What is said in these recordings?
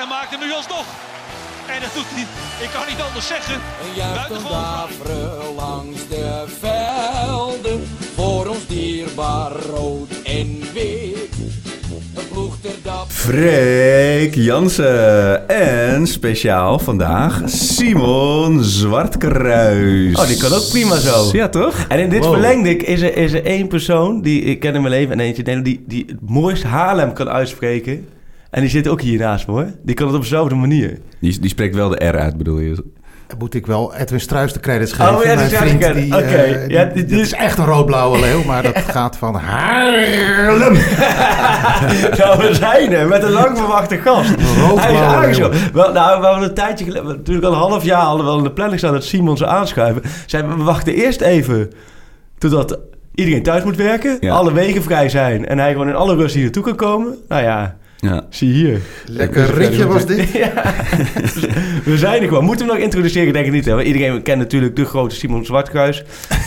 en maakt hem nu alsnog. En dat doet hij, ik kan niet anders zeggen. Een Buitengewoon. langs de velden. Voor ons dierbaar rood en wit. Freek Jansen. En speciaal vandaag Simon Zwartkruis. Oh, die kan ook prima zo. Ja, toch? En in dit Wow. verlengde is er, is er één persoon die ik ken in mijn leven en eentje die, die, die het mooist Haarlem kan uitspreken. En die zit ook hier naast me hoor. Die kan het op dezelfde manier. Die, die spreekt wel de R uit, bedoel je? Moet ik wel Edwin Struis de credits geven. Oh, ja, die Mijn vriend, Oké. Ja, dit is echt een rood-blauwe leeuw, maar dat gaat van Haarlem. nou, we zijn er met een lang verwachte gast. rood-blauwe Hij is leeuw. Wel, nou, we hadden een tijdje geleden, natuurlijk al een half jaar hadden we al in de planning staan dat Simon zou aanschuiven. Zeiden we, we wachten eerst even totdat iedereen thuis moet werken, Ja. alle wegen vrij zijn en hij gewoon in alle rust hier naartoe kan komen. Nou ja, Ja. zie hier. Lekker ritje was dit. Ja, we zijn er gewoon. Moeten we hem nog introduceren? Denk ik niet. Hè? Iedereen kent natuurlijk de grote Simon Zwartkruis.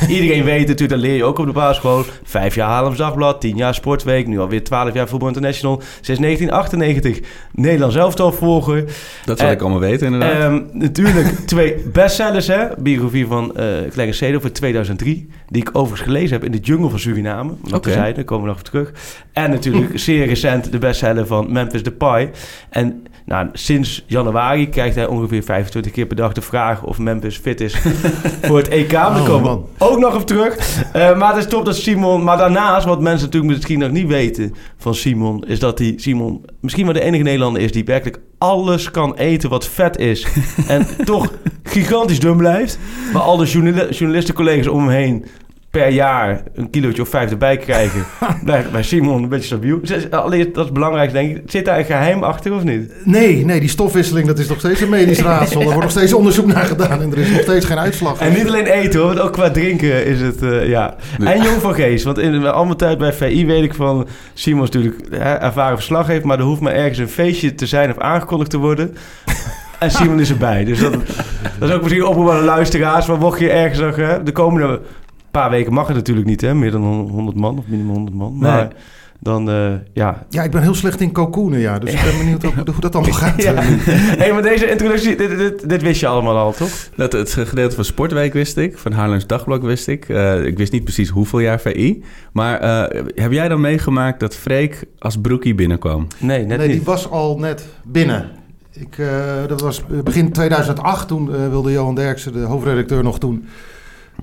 iedereen weet natuurlijk, dat leer je ook op de basisschool. Vijf jaar Haarlems Dagblad, tien jaar Sportweek. Nu alweer twaalf jaar Voetbal International. Sinds 1998 Nederlands elftal volger. Dat zal Eh, ik allemaal weten, inderdaad. Ehm, natuurlijk twee bestsellers, hè. Biografie van eh Clarence Seedorf voor 2003. Die ik overigens gelezen heb in de jungle van Suriname. Wat Oké. zeiden, daar komen we nog op terug. En natuurlijk zeer recent de bestseller van Memphis Depay. En nou, sinds januari krijgt hij ongeveer 25 keer per dag de vraag of Memphis fit is voor het EK. Daar Oh, komen man. ook nog op terug. Eh, maar het is top dat Simon... Maar daarnaast, wat mensen natuurlijk misschien nog niet weten van Simon... is dat hij, Simon, misschien wel de enige Nederlander is... die werkelijk alles kan eten wat vet is. en toch gigantisch dun blijft. Maar al de journali- journalistencollega's om hem heen... per jaar een kilootje of vijf erbij krijgen... blijft bij Simon een beetje stabiel. Allereerst, dat is het belangrijkste, denk ik. Zit daar een geheim achter of niet? Nee, nee, die stofwisseling dat is nog steeds een medisch raadsel. Er wordt nog steeds onderzoek naar gedaan en er is nog steeds geen uitslag. En niet alleen eten hoor, want ook qua drinken is het, eh, ja. En Jong van Geest, want in al mijn tijd bij VI weet ik van... Simon is natuurlijk hè, ervaren verslag heeft, maar er hoeft maar ergens een feestje te zijn of aangekondigd te worden. En Simon is erbij. Dus dat, dat is ook misschien een oproep aan de luisteraars. Maar mocht je ergens nog... Hè, de komende paar weken mag het natuurlijk niet, hè. Meer dan 100 man of minimum 100 man. Maar Nee. dan, eh, ja... Ja, ik ben heel slecht in cocoonen, ja. Dus ik ben benieuwd hoe, hoe dat allemaal gaat. ja. hey, maar deze introductie, dit, dit, dit wist je allemaal al, toch? Dat, het gedeelte van Sportweek wist ik, van Haarlems Dagblad wist ik. Eh, ik wist niet precies hoeveel jaar VI. Maar eh, heb jij dan meegemaakt dat Freek als broekie binnenkwam? Nee, net nee, die was al net binnen. Ik, eh, dat was begin 2008. Toen eh, wilde Johan Derksen, de hoofdredacteur nog toen...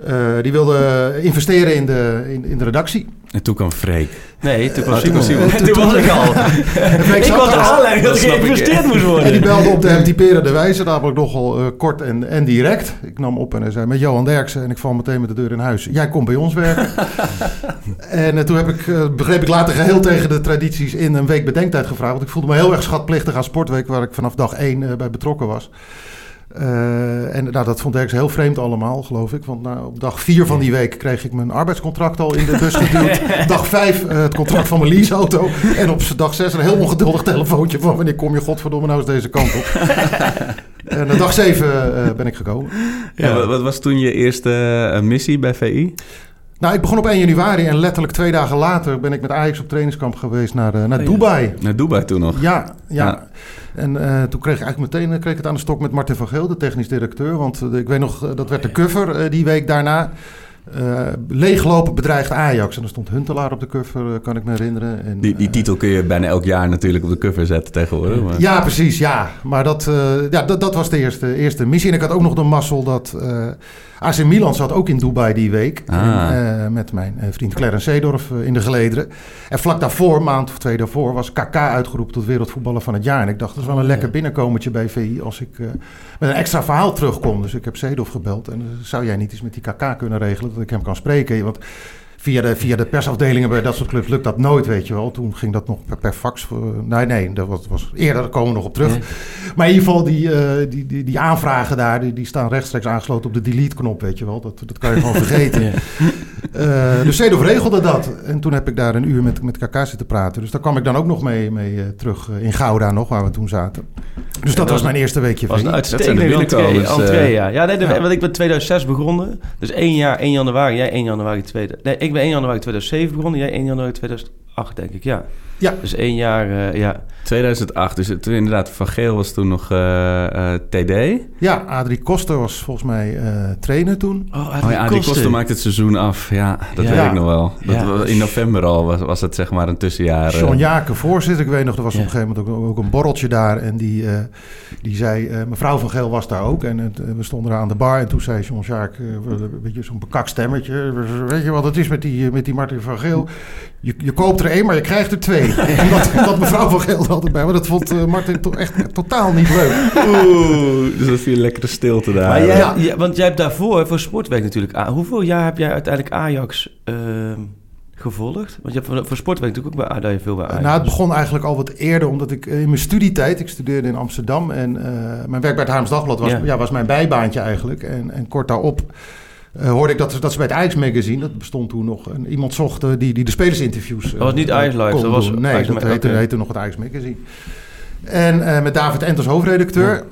eh, die wilde investeren in de, in, in de redactie. En toen kwam Freek. Nee, toen kwam Oh, Simon. Toen, was ik al. Freek ik was de al. aanleiding dat, Dat geïnvesteerd moest En die worden. belde op de hem typerende wijze, namelijk nogal eh, kort en, en direct. Ik nam op en hij zei met Johan Derksen en ik val meteen met de deur in huis. Jij komt bij ons werken. en eh, toen heb ik, begreep ik later geheel tegen de tradities in een week bedenktijd gevraagd. Want ik voelde me heel erg schatplichtig aan Sportweek, waar ik vanaf dag één eh, bij betrokken was. Eh, en nou, dat vond Derksen heel vreemd allemaal, geloof ik. Want nou, op dag vier van die week kreeg ik mijn arbeidscontract al in de bus geduwd. dag vijf eh, het contract van mijn leaseauto. En op dag zes een heel ongeduldig telefoontje van... wanneer kom je godverdomme nou eens deze kant op? en eh, dag zeven eh, ben ik gekomen. Ja. wat, wat was toen je eerste missie bij VI? Nou, ik begon op 1 januari en letterlijk twee dagen later... ben ik met Ajax op trainingskamp geweest naar, eh, naar Oh. Dubai. Naar Dubai toen nog. Ja, ja. Ja. En eh, toen kreeg ik eigenlijk meteen eh, kreeg ik het aan de stok met Martin van Geel, de technisch directeur. Want eh, ik weet nog, dat werd de cover die week daarna. eh, leeglopen bedreigd Ajax. En er stond Huntelaar op de cover, kan ik me herinneren. En, Die, die titel kun je bijna elk jaar natuurlijk op de cover zetten tegenwoordig. Maar... Ja, precies, ja. Maar dat, ja, dat, dat was de eerste, eerste missie. En ik had ook nog de mazzel dat... AC Milan zat ook in Dubai die week. Ah. En, eh, met mijn eh, vriend Clarence Seedorf eh, in de gelederen. En vlak daarvoor, een maand of twee daarvoor... was KK uitgeroepen tot wereldvoetballer van het jaar. En ik dacht, dat is wel een lekker binnenkomertje bij VI... als ik met een extra verhaal terugkom. Dus ik heb Seedorf gebeld. En zou jij niet eens met die KK kunnen regelen... dat ik hem kan spreken? Want via de, via de persafdelingen bij dat soort clubs lukt dat nooit, weet je wel. Toen ging dat nog per, per fax. nee, nee, dat was, was eerder, daar komen we nog op terug. Maar in ieder geval, die, eh, die, die, die aanvragen daar, die, die staan rechtstreeks aangesloten op de delete-knop, weet je wel. Dat, dat kan je gewoon vergeten. Eh, dus regelde dat. En toen heb ik daar een uur met, met KK zitten praten. Dus daar kwam ik dan ook nog mee, mee eh, terug eh, in Gouda nog, waar we toen zaten. Dus dat was mijn eerste weekje was een uitstekende de entree, ja. ja, nee, de- Ja. Want ik ben 2006 begonnen. Dus één jaar, 1 januari. Jij 1 januari 2000. Nee, ik ben 1 januari 2007 begonnen. Jij 1 januari 2008, denk ik, ja. Ja. Dus één jaar, eh, ja. 2008, dus toen inderdaad Van Geel was toen nog eh, eh, TD. Ja, Adrie Koster was volgens mij eh, trainer toen. Oh, Oh ja, die Koster maakt het seizoen af. Ja, dat Ja. weet ik nog wel. Dat Ja. was, in november al was, was het zeg maar een tussenjaar. John Jaken, voorzitter. Ik weet nog, er was Ja. op een gegeven moment ook, ook een borreltje daar. En die, eh, die zei, eh, mevrouw van Geel was daar ook. En het, we stonden daar aan de bar. En toen zei John Jaken, een beetje zo'n bekakt stemmetje. Weet je wat het is met die, met die Martin van Geel? Je, je koopt er één, maar je krijgt er twee. En dat, dat mevrouw van Geel altijd bij. Maar dat vond eh, Martin toch echt totaal niet leuk. Oeh, dus dat viel een lekkere stilte daar. Maar jij, Ja. ja, want jij hebt daarvoor, voor Sportweek natuurlijk... Hoeveel jaar heb jij uiteindelijk Ajax ehm, gevolgd? Want je hebt voor, voor Sportweek natuurlijk ook bij Ajax veel bij Ajax. Nou, het begon eigenlijk al wat eerder, omdat ik eh, in mijn studietijd, ik studeerde in Amsterdam en eh, mijn werk bij het Haarlems Dagblad was, Ja. ja. was mijn bijbaantje eigenlijk. En, en kort daarop eh, hoorde ik dat, ze- dat ze bij het Ajax Magazine, dat bestond toen nog, iemand zocht eh, die, die de spelersinterviews. eh, Dat was niet Ajax Live, dat was. Nee, Ajax dat heette, nog het Ajax Magazine. En eh, met David Ent als hoofdredacteur. Ja.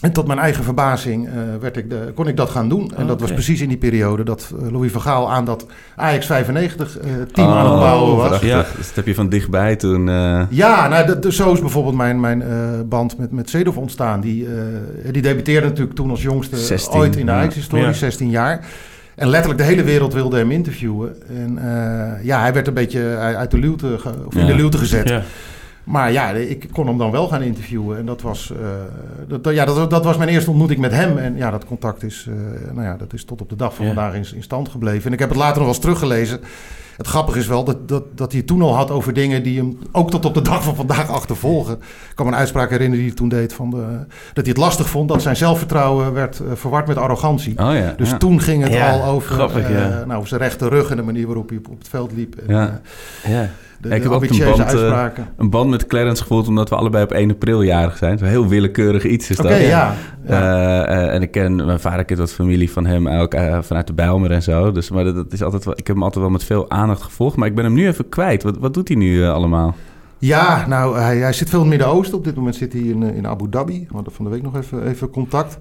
En tot mijn eigen verbazing eh, werd ik de, kon ik dat gaan doen. En dat was precies in die periode dat eh, Louis van Gaal aan dat Ajax 95 eh, team Oh, aan het bouwen was. Ja. Dat heb je van dichtbij toen... eh, Ja, nou, dat- zo is bijvoorbeeld mijn, mijn eh, band met, met Zedorf ontstaan. Die, eh, die debuteerde natuurlijk toen als jongste 16, ooit in de ja. Ajax-historie, Ja. 16 jaar. En letterlijk de hele wereld wilde hem interviewen. En eh, ja, hij werd een beetje uit de luwte, ge- of in Ja. de luwte gezet. Ja. Maar ja, ik kon hem dan wel gaan interviewen. En dat was, eh, dat, ja, dat, dat was mijn eerste ontmoeting met hem. En ja, dat contact is, eh, nou ja, dat is tot op de dag van Ja. vandaag in, in stand gebleven. En ik heb het later nog wel eens teruggelezen. Het grappige is wel dat, dat, dat hij het toen al had over dingen die hem ook tot op de dag van vandaag achtervolgen. Ik kan me een uitspraak herinneren die hij toen deed van de, dat hij het lastig vond dat zijn zelfvertrouwen werd eh, verward met arrogantie. Oh ja. Dus ja. toen ging het Ja, al over, grappig, ja. nou, over zijn rechte rug en de manier waarop hij op, op het veld liep. En, Ja. De, ik de heb ook een band, eh, uitspraken. Een band met Clarence gevoeld omdat we allebei op 1 april jarig zijn. Zo heel willekeurig iets is dat. ja. ja. Eh, eh, en ik ken mijn vader kent wat familie van hem ook vanuit de Bijlmer en zo. Dus maar dat, dat is altijd wel, ik heb hem altijd wel met veel aandacht gevolgd. Maar ik ben hem nu even kwijt. Wat, wat doet hij nu allemaal? Ja, nou, hij, hij zit veel in het Midden-Oosten. Op dit moment zit hij in, in Abu Dhabi. We hadden van de week nog even, even contact.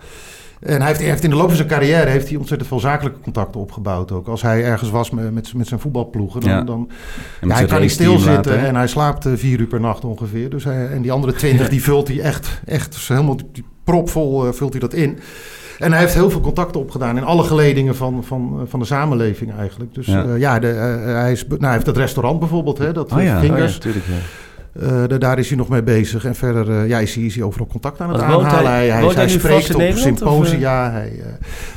En hij heeft, hij heeft in de loop van zijn carrière heeft hij ontzettend veel zakelijke contacten opgebouwd. Ook als hij ergens was met, met, met zijn voetbalploegen, dan, Ja. dan ja, hij kan niet stilzitten en hij slaapt eh, vier uur per nacht ongeveer. Dus hij, en die andere twintig, die vult hij echt, echt dus helemaal die propvol eh, vult hij dat in. En hij heeft heel veel contacten opgedaan in alle geledingen van, van, eh, van de samenleving eigenlijk. Dus Ja. ja, ja de, hij, is, nou, hij heeft dat restaurant bijvoorbeeld, hè, dat Oh ja, oh Oh Eh, da- daar is hij nog mee bezig. En verder eh, ja, is, hij, is hij overal contact aan het Want aanhalen. hij- Hij, spreekt op of, symposia. Hij, eh,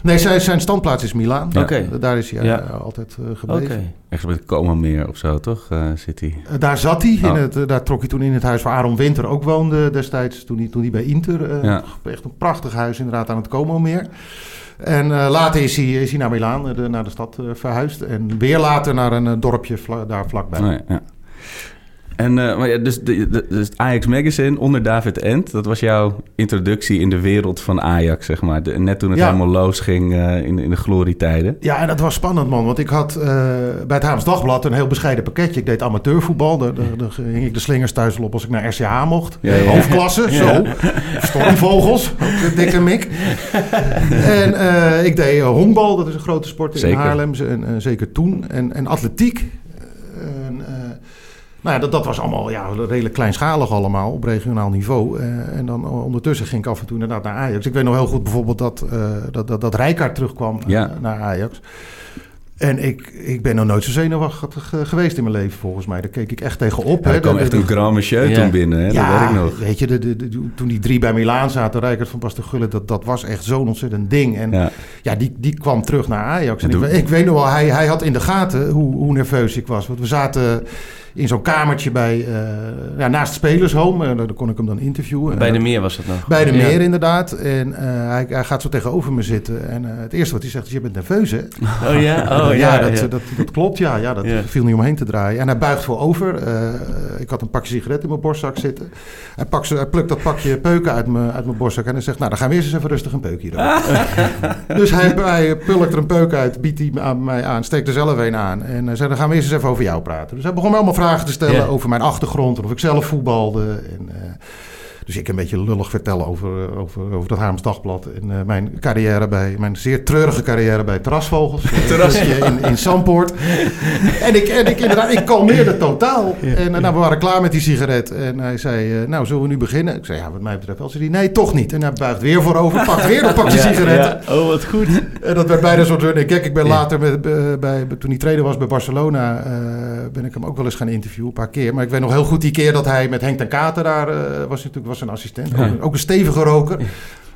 nee, zijn, zijn standplaats is Milaan. Ja. Daar is hij Ja. altijd eh, gebleven. Echt bij het Como meer of zo, toch? eh, zit hij. Daar zat hij. Oh. In het, eh, daar trok hij toen in het huis waar Aaron Winter ook woonde destijds. Toen hij, toen hij bij Inter. eh, Ja. Echt een prachtig huis inderdaad aan het Como meer. En eh, later is hij, is hij naar Milaan, de, naar de stad eh, verhuisd. En weer later naar een dorpje vla- daar vlakbij. Oh ja, ja. En uh, maar ja, dus, de, de, dus Ajax Magazine onder David Ent, dat was jouw introductie in de wereld van Ajax, zeg maar. De, net toen het Ja. helemaal losging uh, in, in de glorietijden. Ja, en dat was spannend, man. Want ik had uh, bij het Haams Dagblad een heel bescheiden pakketje. Ik deed amateurvoetbal. Daar, hing ik de slingers thuis op als ik naar RCH mocht. Ja, ja. Hoofdklasse, zo. Stormvogels, ook dikke mik. en ik deed honkbal, dat is een grote sport in Zeker. Haarlem. En, en zeker toen. En, en atletiek. Nou ja, dat, dat was allemaal ja, redelijk kleinschalig allemaal op regionaal niveau. Uh, en dan ondertussen ging ik af en toe inderdaad naar Ajax. Ik weet nog heel goed bijvoorbeeld dat, uh, dat, dat, dat Rijkaard terugkwam Ja. naar Ajax. En ik, ik ben nog nooit zo zenuwachtig eh, geweest in mijn leven, volgens mij. Daar keek ik echt tegen op. Ja, hè. er kwam echt een grand monsieur Ja. toen binnen, hè? dat weet ik nog. weet je, de, de, de- toen die drie bij Milaan zaten, Rijkert van Basten dat, dat was echt zo'n ontzettend ding. En ja, Ja. die, die kwam terug naar Ajax. En En ik, ik weet nog wel, hij, hij had in de gaten hoe, hoe nerveus ik was. Want we zaten in zo'n kamertje bij, eh, ja, naast spelershome. En daar kon ik hem dan interviewen. Bij de meer was dat nog. bij de Ja. meer inderdaad. En eh, hij, hij gaat zo tegenover me zitten. En eh, het eerste wat hij zegt is, je bent nerveus hè? Oh ja? Oh ja, ja. dat, ja. Dat, dat klopt. Ja, ja dat viel niet omheen te draaien. En hij buigt voorover. Eh, ik had een pakje sigaret in mijn borstzak zitten. Hij, pakt, hij plukt dat pakje peuken uit mijn, uit mijn borstzak. En hij zegt, nou, dan gaan we eerst eens even rustig een peukje roken. dus hij, hij pulkt er een peuk uit, biedt die aan mij aan, steekt er zelf een aan. En hij zei, dan gaan we eerst eens even over jou praten. Dus hij begon me allemaal vragen te stellen Ja. over mijn achtergrond. En of ik zelf voetbalde. En, eh, dus ik een beetje lullig vertellen over, eh, over, over dat Haarlems Dagblad. En eh, mijn carrière bij, mijn zeer treurige carrière bij Terrasvogels. Terrasje in, in Zandpoort. En ik, en ik inderdaad, ik kalmeerde totaal. En eh, nou, we waren klaar met die sigaret. En hij zei, nou, zullen we nu beginnen? Ik zei, ja, wat mij betreft wel. Zei hij, nee, toch niet. En hij buigt weer voorover, pakt weer dat pakje sigaretten. Ja. Oh, wat goed. En dat werd bijna een soort running gag. Ik ben later, met, bij, toen hij trainer was bij Barcelona, ben ik hem ook wel eens gaan interviewen, een paar keer. Maar ik weet nog heel goed die keer dat hij met Henk ten Kater daar was, natuurlijk was een assistent. Ja. Ook, ook een stevige roker.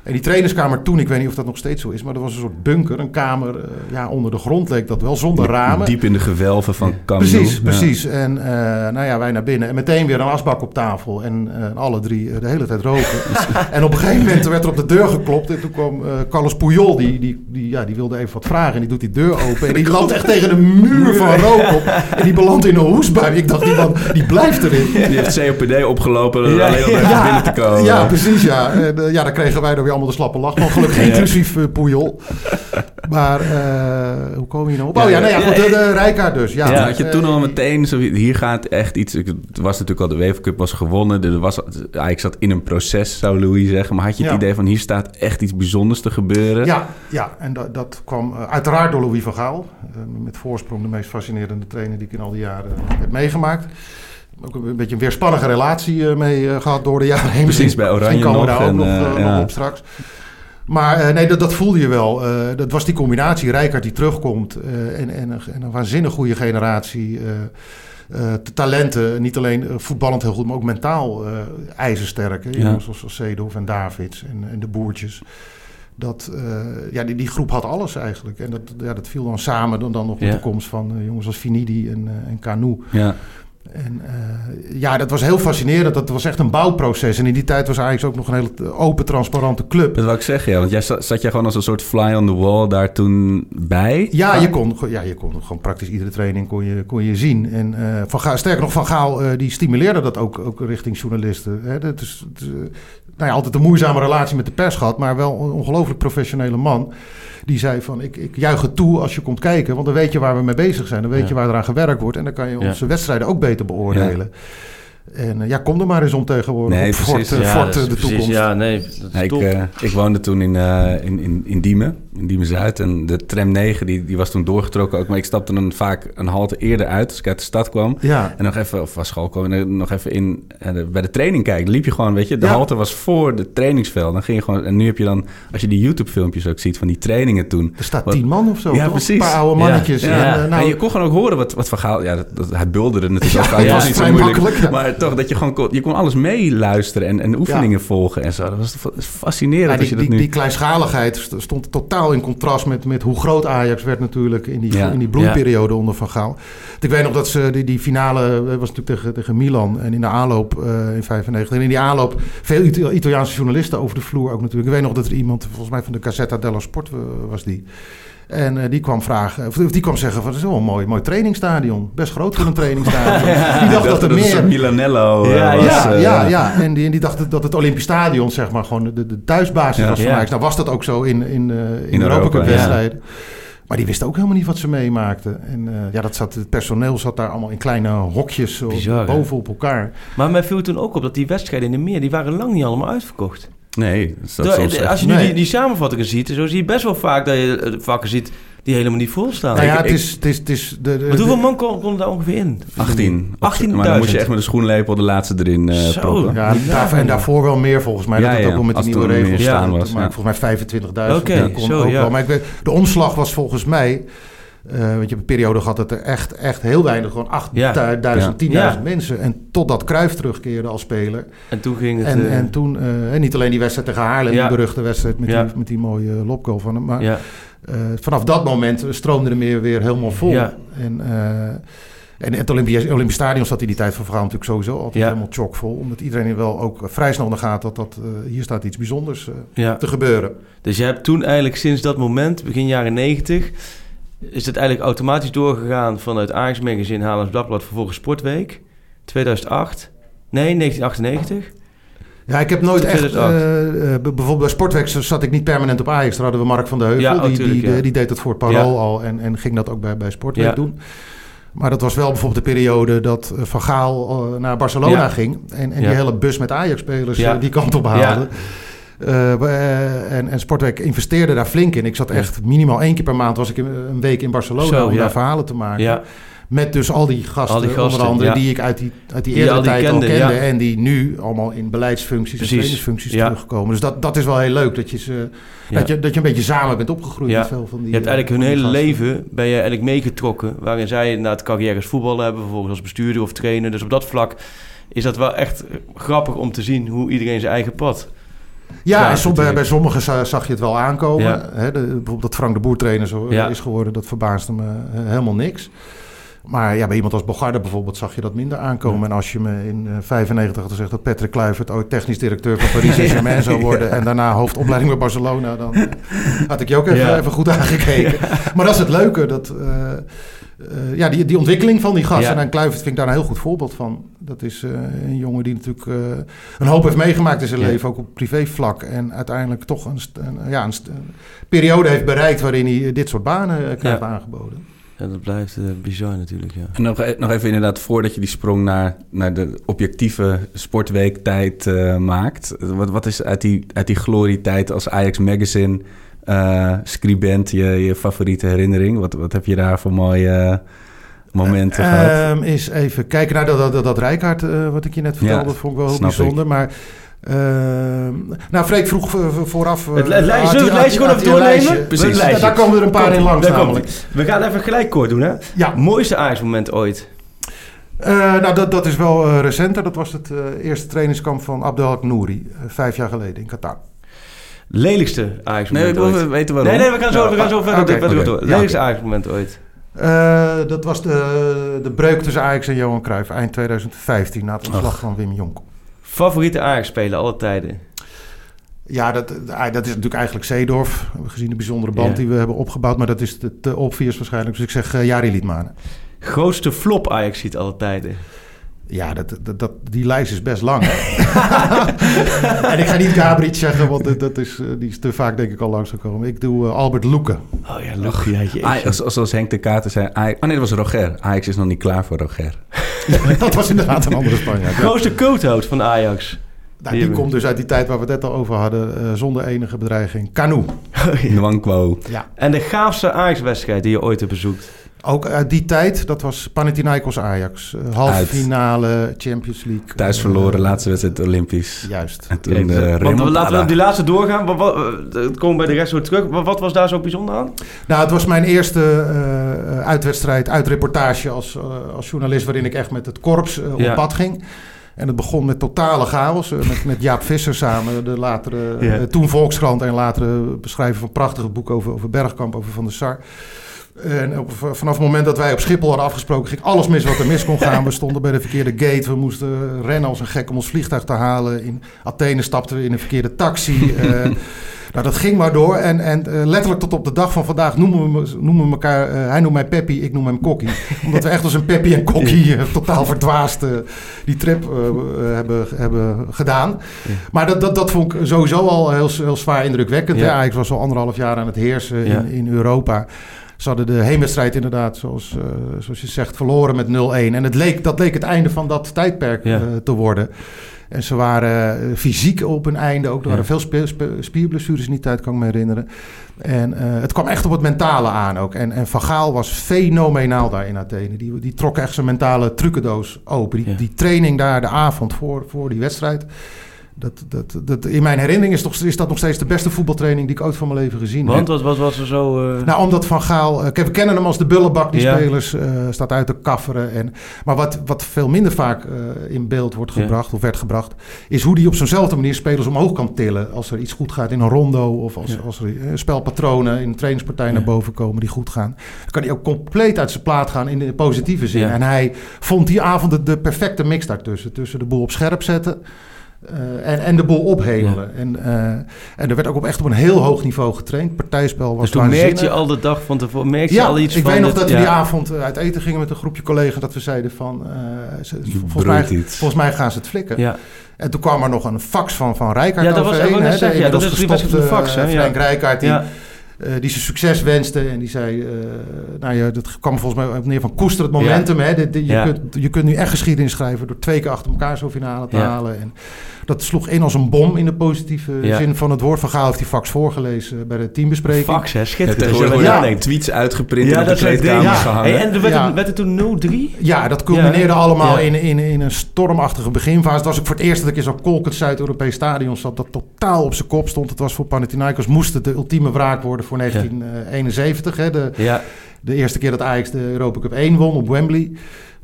En die trainerskamer toen, ik weet niet of dat nog steeds zo is, maar dat was een soort bunker, een kamer eh, ja, onder de grond leek dat wel, zonder ramen. Diep in de gewelven van Camp Precies, precies. En eh, nou ja, wij naar binnen. En meteen weer een asbak op tafel. En eh, alle drie de hele tijd roken. en op een gegeven moment werd er op de deur geklopt. En toen kwam Carlos Puyol. Die, die, die, ja, die wilde even wat vragen. En die doet die deur open. En die landt echt tegen de muur van rook op. En die belandt in een hoesbui. Ik dacht, die man die blijft erin. Ja. Die heeft COPD opgelopen Ja. alleen om even binnen te komen. Ja, precies, ja. En, ja, daar kregen wij dan weer allemaal de slappe lach van. Gelukkig inclusief uh, Puyol. Maar eh, hoe kom je nou op? Oh ja, nee, ja, goed, de, de Rijkaard dus. Ja, Ja, had je Eh, toen al meteen, zo, hier gaat echt iets... Het was natuurlijk al de UEFA Cup was gewonnen. Er was, ik zat in een proces, zou Louis zeggen. Maar had je het Ja. idee van, hier staat echt iets bijzonders te gebeuren? Ja, ja en dat, dat kwam eh, uiteraard door Louis van Gaal. Eh, met voorsprong de meest fascinerende trainer die ik in al die jaren eh, heb meegemaakt. Ook een, beetje een weerspannige relatie eh, mee eh, gehad door de jaren heen. Precies, bij Oranje Misschien komen we nog daar ook en, nog, eh, ja. nog op straks. Maar nee, dat, dat voelde je wel. Dat was die combinatie. Rijkaard die terugkomt en, en, een- en een waanzinnig goede generatie. talenten, niet alleen voetballend heel goed, maar ook mentaal eh ijzersterk. hè. Ja. Jongens zoals Seedorf en Davids en, en de Boertjes. Dat, ja, die, die groep had alles eigenlijk. En dat, ja, dat viel dan samen dan, dan nog Ja. de komst van jongens als Finidi en, en Canu. Ja. En eh, ja, dat was heel fascinerend. Dat was echt een bouwproces. En in die tijd was Ajax ook nog een hele open, transparante club. Dat wil ik zeggen, ja. Want jij zat, zat jij gewoon als een soort fly on the wall daar toen bij? Ja, je kon, ja, je kon gewoon praktisch iedere training kon je, kon je zien. En eh, van Gaal, sterker nog, Van Gaal eh, die stimuleerde dat ook, ook richting journalisten. Hè. Dat is, het is, nou ja, altijd een moeizame relatie met de pers gehad, maar wel een ongelooflijk professionele man. Die zei van, ik, ik juich het toe als je komt kijken, want dan weet je waar we mee bezig zijn. Dan weet Ja. je waar eraan gewerkt wordt en dan kan je onze wedstrijden ook beter beoordelen. En eh, ja, kom er maar eens om tegenwoordig Nee, op Fort, eh, Ja, Fort, eh, de precies, toekomst. Ja, nee, dat is ik, ik woonde toen in, eh, in, in, in Diemen, in Diemen-Zuid. En de tram 9 die, die was toen doorgetrokken ook. Maar ik stapte dan vaak een halte eerder uit als ik uit de stad kwam. Ja, En nog even, of van school kwam, en nog even in, eh, bij de training kijken. Dan liep je gewoon, weet je, de Ja. halte was voor de trainingsveld. Dan ging je gewoon, en nu heb je dan, als je die YouTube-filmpjes ook ziet van die trainingen toen. er staat Wat- tien man of zo. Ja, toch? precies. Een paar oude mannetjes. ja. En, nou, en je kon gewoon ook horen wat, wat Van Gaal... Ja, dat, dat, hij bulderde natuurlijk Ja, ook. Het ja, was niet zo moeilijk. Maar toch, dat je gewoon kon, je kon alles meeluisteren en, en oefeningen volgen en zo. Dat was fa- fascinerend Ja, als die, je dat die, nu... die kleinschaligheid st- stond totaal in contrast met, met hoe groot Ajax werd natuurlijk in die, Ja. in die bloeiperiode onder Van Gaal. Ik weet nog dat ze die, die finale eh, was natuurlijk tegen, tegen Milan en in de aanloop eh, in 95 en in die aanloop veel Ita- Italiaanse journalisten over de vloer ook natuurlijk. Ik weet nog dat er iemand volgens mij van de Gazzetta dello Sport eh, was die. En eh, die kwam vragen, of die kwam zeggen van, het is wel een mooi, mooi trainingsstadion. Best groot voor een trainingsstadion. Die dacht dat er het een meer... soort Milanello eh, Ja, was. Ja, eh, ja, ja. En die, en die dacht dat het Olympisch Stadion, zeg maar, gewoon de, de thuisbasis Ja. was van Ja. Ajax. Nou was dat ook zo in, in, in, In Europa Cup wedstrijden. Maar die wisten ook helemaal niet wat ze meemaakten. En ja, dat zat, het personeel zat daar allemaal in kleine hokjes Bizar, boven op elkaar. Maar mij viel toen ook op dat die wedstrijden in de meer, die waren lang niet allemaal uitverkocht. Nee, dat de- als je nu Nee. die, die samenvattingen ziet, zo zie je best wel vaak dat je eh, vakken ziet die helemaal niet vol staan. nou ja, ik- het is... Het is, het is de, de, hoeveel de- man kon, kon daar ongeveer in? 18. 18.000. Maar dan moet je echt met een schoenlepel de laatste erin eh Zo. proppen. ja, daar, en daarvoor wel meer volgens mij. Ja, dat het ja, ook wel met die nieuwe er regels staan was, Maar ja. volgens mij 25.000. Oké, dat kon zo, ook ja. wel. Maar ik weet, de omslag was volgens mij... Eh, want je hebt een periode gehad dat er echt, echt heel weinig, gewoon 8000, Ja. 10.000 Ja. mensen. En totdat Cruijff terugkeerde als speler. En toen ging het... En, eh, en toen, eh, en niet alleen die wedstrijd tegen Haarlem, die beruchte wedstrijd met, die, met die mooie lopgoal van hem. Maar vanaf dat moment stroomde de meer weer helemaal vol. En, en het Olympisch, Olympisch Stadion zat in die tijd van Verhaal natuurlijk sowieso altijd helemaal chockvol. Omdat iedereen wel ook vrij snel naar gaat dat, dat hier staat iets bijzonders te gebeuren. Dus je hebt toen eigenlijk sinds dat moment, begin jaren 90, is het eigenlijk automatisch doorgegaan vanuit Ajax Magazine, Haarlems Dagblad, vervolgens Sportweek, 2008. Nee, 1998. Ja, ik heb nooit echt... 2008. eh, eh, bijvoorbeeld bij Sportweek zat ik niet permanent op Ajax. Daar hadden we Mark van der Heuvel. Ja, die, tuurlijk, die, ja. die deed het voor het Parool Ja. al en, en ging dat ook bij, bij Sportweek doen. Maar dat was wel bijvoorbeeld de periode dat eh, Van Gaal naar Barcelona ging. En, en die hele bus met Ajax-spelers Ja. die kant op haalde. Eh, we- en, en Sportweek investeerde daar flink in. Ik zat echt minimaal één keer per maand was ik een, week in Barcelona Zo, om daar verhalen te maken. Ja, Met dus al die gasten, Al die gasten, onder andere, ja. die ik uit die, uit die eerdere die tijd kende, al kende. ja. En die nu allemaal in beleidsfuncties en ja. terugkomen. Dus dat, dat is wel heel leuk. Dat je, ze, dat, je, dat je een beetje samen bent opgegroeid met veel van die je hebt eh, eigenlijk hun hele gasten. leven ben je eigenlijk meegetrokken, waarin zij inderdaad carrière als voetballer hebben, vervolgens als bestuurder of trainer. Dus op dat vlak is dat wel echt grappig om te zien hoe iedereen zijn eigen pad. Ja, en som- bij, sommigen za- zag je het wel aankomen. Ja. De, bijvoorbeeld dat Frank de Boer trainer zo, Ja. is geworden, dat verbaasde me eh, helemaal niks. Maar ja, bij iemand als Bogarde bijvoorbeeld zag je dat minder aankomen. En als je me in eh 95 had gezegd dat Patrick Kluivert ooit technisch directeur van Paris Saint-Germain zou worden... en daarna hoofdopleiding bij Barcelona, dan eh, had ik je ook even, even goed aangekeken. Maar dat is het leuke, dat, eh, eh, ja, die, die ontwikkeling van die gasten. Ja. En Kluivert vind ik daar een heel goed voorbeeld van. Dat is eh, een jongen die natuurlijk eh, een hoop heeft meegemaakt in zijn Ja. leven, ook op privévlak. En uiteindelijk toch een, een- ja, een, periode heeft bereikt waarin hij dit soort banen eh, krijgt Ja. aangeboden. En dat blijft eh, bizar natuurlijk, ja. En nog, nog even inderdaad, voordat je die sprong naar, naar de objectieve sportweektijd eh, maakt. Wat, wat is uit die, uit die glorietijd als Ajax Magazine eh, scribent je, je favoriete herinnering? Wat, wat heb je daar voor mooie eh, momenten gehad? Ehm, is even kijken naar dat, dat, dat, dat Rijkaard, eh, wat ik je net vertelde, Ja, dat vond ik wel heel bijzonder. Maar, ehm, nou, Freek vroeg vooraf... eh, Het, lijstje, zullen we het lijstje gewoon even doornemen? lijstje? Het Ja, daar komen er een paar in langs namelijk. We gaan even gelijk kort doen, hè? Ja, Mooiste Ajax-moment ooit. Eh, nou, dat, dat is wel eh, recenter. Dat was het eh, eerste trainingskamp van Abdelhak Nouri, vijf jaar geleden in Qatar. Lelijkste nee, Ajax-moment ik wil ooit. weten waarom. Nee, nee, we gaan zo, we gaan zo verder, oké, verder door. Ja, Lelijkste. Ajax-moment ooit. Eh, dat was de, de breuk tussen Ajax en Johan Cruijff eind 2015 na het ontslag van Wim Jonk. Favoriete Ajax-speler alle tijden. Ja, dat, eh, dat is natuurlijk eigenlijk Zeedorf. Gezien de bijzondere band Ja. die we hebben opgebouwd. Maar dat is te, te obvious waarschijnlijk. Dus ik zeg uh, Jari Liedmanen. Grootste flop Ajax ziet alle tijden. Ja, dat, dat, dat, die lijst is best lang. Hè? en ik ga niet Gabriel zeggen, want dat, dat is, eh, die is te vaak denk ik al langsgekomen. Ik doe eh, Albert Loeken. Oh ja, Loek, ja. Ajax, zoals Henk de Kater zei. Ajax, oh nee, dat was Roger. Ajax is nog niet klaar voor Roger. dat was inderdaad een andere Spanjaard. ja. Grootste coathout van Ajax. Nou, die komt dus uit die tijd waar we het net al over hadden, uh, zonder enige bedreiging. Canoe. Nwankwo. Ja. En de gaafste Ajax-wedstrijd die je ooit hebt bezoekt? Ook uit die tijd, dat was Panathinaikos Ajax. Uh, halve finale, Champions League. Thuis verloren, laatste wedstrijd Olympisch. Juist. En toen Kijk, de want remontada. laten we op die laatste doorgaan. Wat, wat, het komen we bij de rest zo terug. Wat, wat was daar zo bijzonder aan? Nou, het was mijn eerste uh, uitwedstrijd, uitreportage als, uh, als journalist... waarin ik echt met het korps uh, op Ja. pad ging. En het begon met totale chaos. eh, met, met Jaap Visser samen, de latere, eh, toen Volkskrant... en latere beschrijver van prachtige boek over, over Bergkamp, over Van der Sar... En op, vanaf het moment dat wij op Schiphol hadden afgesproken, ging alles mis wat er mis kon gaan. We stonden bij de verkeerde gate. We moesten rennen als een gek om ons vliegtuig te halen. In Athene stapten we in een verkeerde taxi. Eh, nou, dat ging maar door. En, en eh, letterlijk tot op de dag van vandaag noemen we, me- noemen we elkaar... eh, hij noemt mij Peppy, ik noem hem Kokkie. Omdat we echt als een Peppy en Kokkie eh, totaal verdwaasd eh, die trip eh, eh, hebben, hebben gedaan. Maar dat, dat, dat vond ik sowieso al heel, heel zwaar indrukwekkend. Ja. Ajax was al anderhalf jaar aan het heersen Ja. in, in Europa. Ze hadden de heenwedstrijd inderdaad, zoals, eh, zoals je zegt, verloren met 0-1. En het leek, dat leek het einde van dat tijdperk Ja. eh, te worden. En ze waren eh, fysiek op hun einde ook. Er waren Ja. veel spierblessures in die tijd, kan ik me herinneren. En het kwam echt op het mentale aan ook. En, en Van Gaal was fenomenaal daar in Athene. Die, die trok echt zijn mentale trucendoos open. Die, Ja. die training daar de avond voor, voor die wedstrijd. Dat, dat, dat, in mijn herinnering is, toch, is dat nog steeds de beste voetbaltraining die ik ooit van mijn leven gezien Want heb. wat, wat was er zo... eh, Nou, omdat Van Gaal... eh, kijk, we kennen hem als de bullebak, die Ja. spelers. eh, staat uit te kafferen. En, maar wat, wat veel minder vaak eh, in beeld wordt Ja. gebracht, of werd gebracht... is hoe hij op zo'nzelfde manier spelers omhoog kan tillen. Als er iets goed gaat in een rondo... of als, Ja. als er eh, spelpatronen in een trainingspartij naar boven komen die goed gaan. Dan kan hij ook compleet uit zijn plaat gaan in de positieve zin. En hij vond die avond de, de perfecte mix daartussen. Tussen de boel op scherp zetten... eh, en, en de boel ophemelen. En, eh, en er werd ook op echt op een heel hoog niveau getraind. Partijspel was dus toen merkte je al de dag van tevoren... Merkte Ja, je al iets ik van... weet nog dat we ja. die avond eh, uit eten gingen met een groepje collega's. Dat we zeiden van, ze- volgens, mij, volgens mij gaan ze het flikken. Ja. En toen kwam er nog een fax van, van Rijkaard Ja, dat was- overheen, ik hè, zeggen, de ja, dat is was de fax, hè, ja. Frank Rijkaard, die, Eh, die ze succes wenste. En die zei, eh, nou ja, dat kwam volgens mij op neer van koester het momentum. Hè, Dit- dit- je, Ja. kunt, je kunt nu echt geschiedenis schrijven door twee keer achter elkaar zo'n finale te Ja. halen. En dat sloeg in als een bom in de positieve Ja. zin van het woord. Van Gaal heeft die fax voorgelezen bij de teambespreking. Fax, hè? Ja, Schitterend. worden ja, er tweets uitgeprint en Ja, op de dat kleedkamers Ja. gehangen. Hey, en er werd, Ja. het, werd het toen 0-3? Ja, dat culmineerde Ja, allemaal Ja. in, in, in een stormachtige beginfase. Het was ook voor het eerst dat ik in zo'n kolkend Zuid-Europees stadion zat... dat totaal op zijn kop stond. Het was voor Panathinaikos moest het de ultieme wraak worden voor 1971. Hè, de, Ja. de eerste keer dat Ajax de Europa Cup 1 won op Wembley